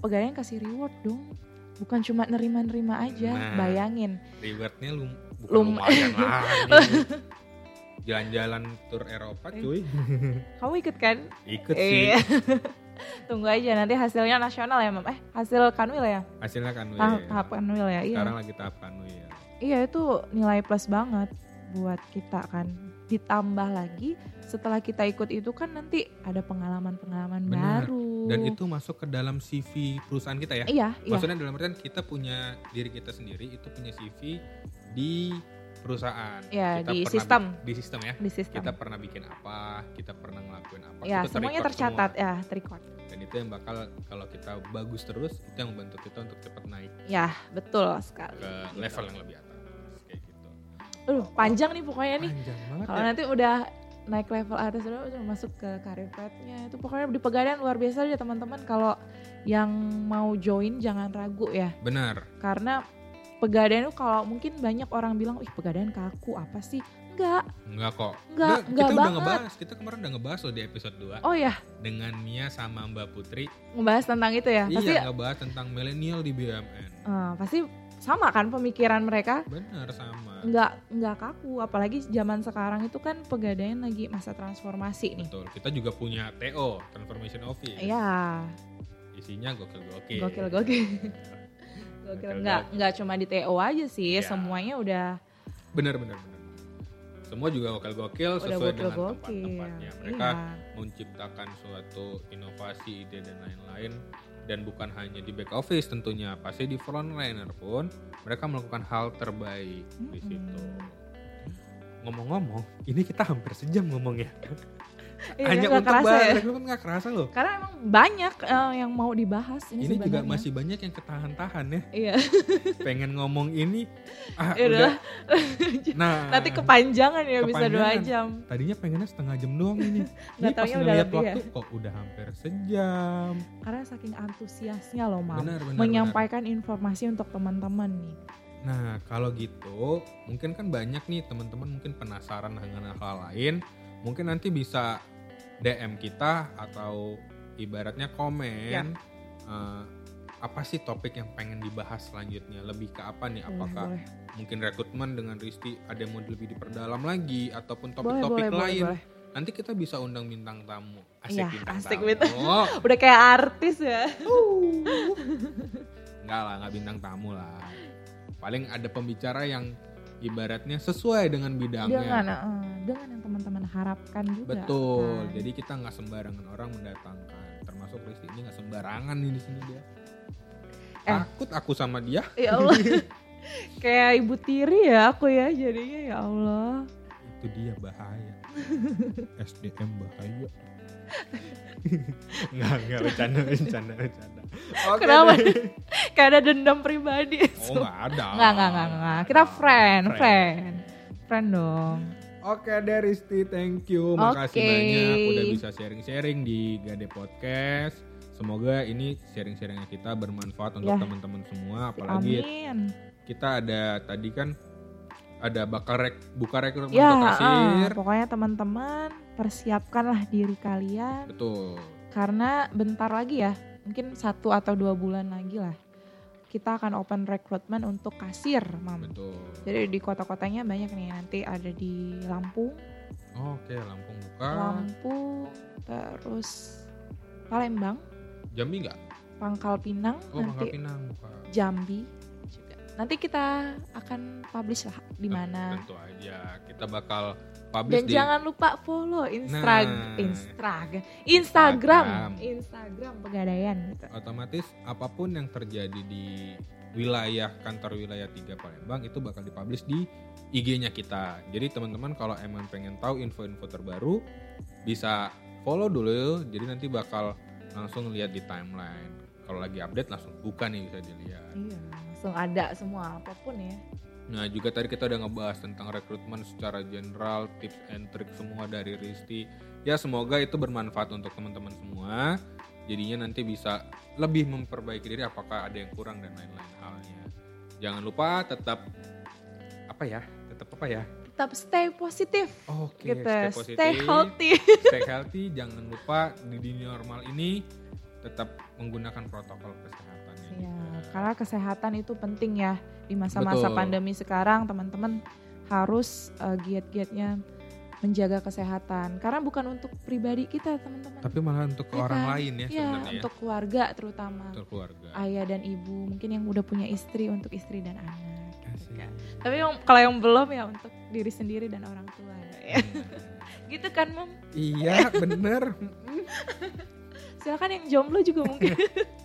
Pegadaian kasih reward dong. Bukan cuma nerima-nerima aja Nah. bayangin. rewardnya lum bukan Lum- lumayan lagi [LAUGHS] jalan-jalan tur Eropa cuy [LAUGHS] kamu ikut kan ikut sih Iya. [LAUGHS] Tunggu aja nanti hasilnya nasional ya, Mam. Eh, hasil kanwil ya? hasilnya kan Tahap, weh. tahap kanwil ya. Iya. sekarang lagi tahap kanwil ya Iya, itu nilai plus banget buat kita kan. Ditambah lagi setelah kita ikut itu kan nanti ada pengalaman-pengalaman Benar. baru. dan itu masuk ke dalam CV perusahaan kita ya Iya, iya. maksudnya dalam artian kita punya diri kita sendiri itu punya CV di perusahaan Iya, Kita di pernah sistem. di sistem ya Di sistem. kita pernah bikin apa kita pernah ngelakuin apa ya, itu semuanya tercatat semua. ya, terrecord. dan itu yang bakal kalau kita bagus terus itu yang membantu kita untuk cepat naik Ya, betul sekali. ke Gitu. level yang lebih atas kayak gitu Aduh, panjang nih pokoknya nih. panjang banget Kalau ya nanti udah naik level atas udah, udah masuk ke karir path-nya itu pokoknya di pegadaian luar biasa aja teman-teman kalau yang mau join jangan ragu ya benar karena pegadaian kalau mungkin banyak orang bilang ih pegadaian kaku apa sih? Enggak enggak kok. Enggak, Udah, enggak kita udah banget. ngebahas kita kemarin udah ngebahas loh di episode 2 oh ya dengan Mia sama Mbak Putri. Ngebahas tentang itu ya? Pasti iya ngebahas tentang milenial di BUMN eh, pasti sama kan pemikiran mereka? Benar sama. Enggak enggak kaku. Apalagi zaman sekarang itu kan pegadaian lagi masa transformasi nih. Betul, kita juga punya TO, Transformation Office. ya Isinya gokil-gokil. gokil gokil enggak enggak cuma di TO aja sih Ya. semuanya udah Benar, benar, benar. Semua juga gokil-gokil sesuai gokil dengan gokil tempat-tempatnya. Mereka iya. menciptakan suatu inovasi, ide dan lain-lain dan bukan hanya di back office tentunya, pasti di frontliner pun mereka melakukan hal terbaik di Mm-mm. situ. Ngomong-ngomong, ini kita hampir sejam ngomongnya. Iya, Hanya nggak untuk bahas ya. rekrutmen nggak kerasa loh. karena emang banyak eh, yang mau dibahas ini, Ini juga masih banyak yang ketahan-tahan ya. iya [LAUGHS] pengen ngomong ini ah Ya udah nah [LAUGHS] nanti kepanjangan ya bisa dua Kepanjangan. jam tadinya pengennya setengah jam doang ini [LAUGHS] ini pas ngeliat ya. waktu kok udah hampir sejam karena saking antusiasnya loh mam benar benar menyampaikan informasi untuk teman-teman nih benar. nah kalau gitu mungkin kan banyak nih teman-teman mungkin penasaran dengan hal lain mungkin nanti bisa DM kita atau ibaratnya komen Ya. eh, apa sih topik yang pengen dibahas selanjutnya? Lebih ke apa nih? Boleh apakah boleh. mungkin rekrutmen dengan Risti ada yang mau lebih diperdalam lagi? Ataupun topik-topik boleh boleh, lain? boleh. nanti kita bisa undang bintang tamu. Asik Iya, bintang asik tamu. bintang. oh, [LAUGHS] udah kayak artis ya. [LAUGHS] Enggak lah nggak bintang tamu lah. Paling ada pembicara yang ibaratnya sesuai dengan bidangnya. Eh, dengan yang teman-teman harapkan juga betul kan. jadi kita nggak sembarangan orang mendatangkan termasuk Risti ini nggak sembarangan nih di sini dia Eh. takut aku sama dia ya Allah [LAUGHS] kayak ibu tiri ya aku ya jadinya ya Allah itu dia bahaya. SDM bahaya. [LAUGHS] Enggak, enggak bercanda, bercanda, bercanda. Oke Kenapa? [LAUGHS] Kayak ada dendam pribadi. Oh, enggak ada. Enggak, enggak, enggak, enggak. Kita Ada. friend, friend. Friend dong. Oke deh Risti, thank you. Makasih Oke. banyak udah bisa sharing-sharing di Gade Podcast. Semoga ini sharing-sharingnya kita bermanfaat untuk Ya. teman-teman semua. Apalagi Amin. kita ada tadi kan ada bakal rek, buka rekrutmen Ya, untuk ah, kasir. pokoknya teman-teman persiapkanlah diri kalian Betul. karena bentar lagi ya, mungkin satu atau dua bulan lagi lah, kita akan open recruitment untuk kasir, mam. Betul. Jadi di kota-kotanya banyak nih, nanti ada di Lampung, Oke, Lampung buka. Lampung, terus Palembang, Jambi enggak? Pangkal Pinang, Oh, Pangkal nanti Pinang buka. Jambi juga. Nanti kita akan publish lah di mana. Tentu aja. Kita bakal publish Dan di jangan lupa follow Instagram, Nah. Instagram, Instagram, Instagram. Instagram Pegadaian gitu. otomatis apa pun yang terjadi di wilayah kantor wilayah 3 Palembang itu bakal dipublish di IG-nya kita. Jadi teman-teman kalau emang pengen tahu info-info terbaru bisa follow dulu. Jadi nanti bakal langsung lihat di timeline. Kalau lagi update langsung buka nih bisa dilihat. Iya, langsung ada semua apa pun ya. Nah juga tadi kita udah ngebahas tentang rekrutmen secara general, tips and trick semua dari Risti. Ya semoga itu bermanfaat untuk teman-teman semua. Jadinya nanti bisa lebih memperbaiki diri apakah ada yang kurang dan lain-lain halnya. Jangan lupa tetap apa ya? Tetap apa ya? Tetap stay positif Oke, gitu, stay stay, healthy. stay healthy. Jangan lupa di dunia normal ini tetap menggunakan protokol kesehatan. Iya, karena kesehatan itu penting ya di masa-masa pandemi sekarang teman-teman harus uh, giat-giatnya menjaga kesehatan karena bukan untuk pribadi kita teman-teman. Tapi malah untuk Ya orang kan? lain ya Ya, sebenarnya. untuk keluarga terutama. Untuk keluarga. ayah dan ibu mungkin yang udah punya istri untuk istri dan anak gitu kan. tapi yang kalau yang belum ya untuk diri sendiri dan orang tua ya. Hmm. [LAUGHS] gitu kan mam Iya bener [LAUGHS] silakan yang jomblo juga mungkin [LAUGHS]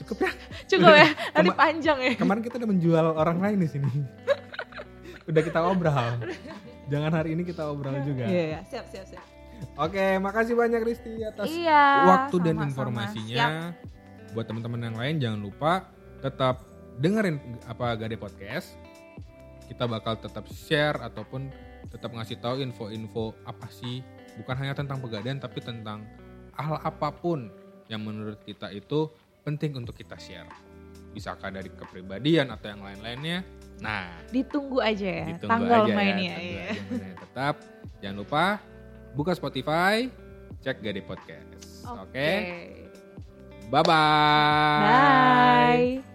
Cukup ya? Cukup ya? [LAUGHS] Nanti panjang ya. Kemarin kita udah menjual orang lain di sini. [LAUGHS] Udah kita obrol Jangan hari ini kita obrol juga. iya iya. siap siap siap. Oke makasih banyak Risti atas iya waktu dan sama-sama. Siap. informasinya Buat teman-teman yang lain jangan lupa Tetap dengerin apa Gade Podcast. Kita bakal tetap share ataupun tetap ngasih tahu info-info apa sih. Bukan hanya tentang pegadaian tapi tentang hal apa pun yang menurut kita itu penting untuk kita share. Bisakah dari kepribadian atau yang lain-lainnya? Nah, ditunggu aja ya ditunggu tanggal aja mainnya ya. tunggu iya. aja mainnya. Tetap jangan lupa buka Spotify, cek Gade Podcast. oke Oke. Bye-bye. bye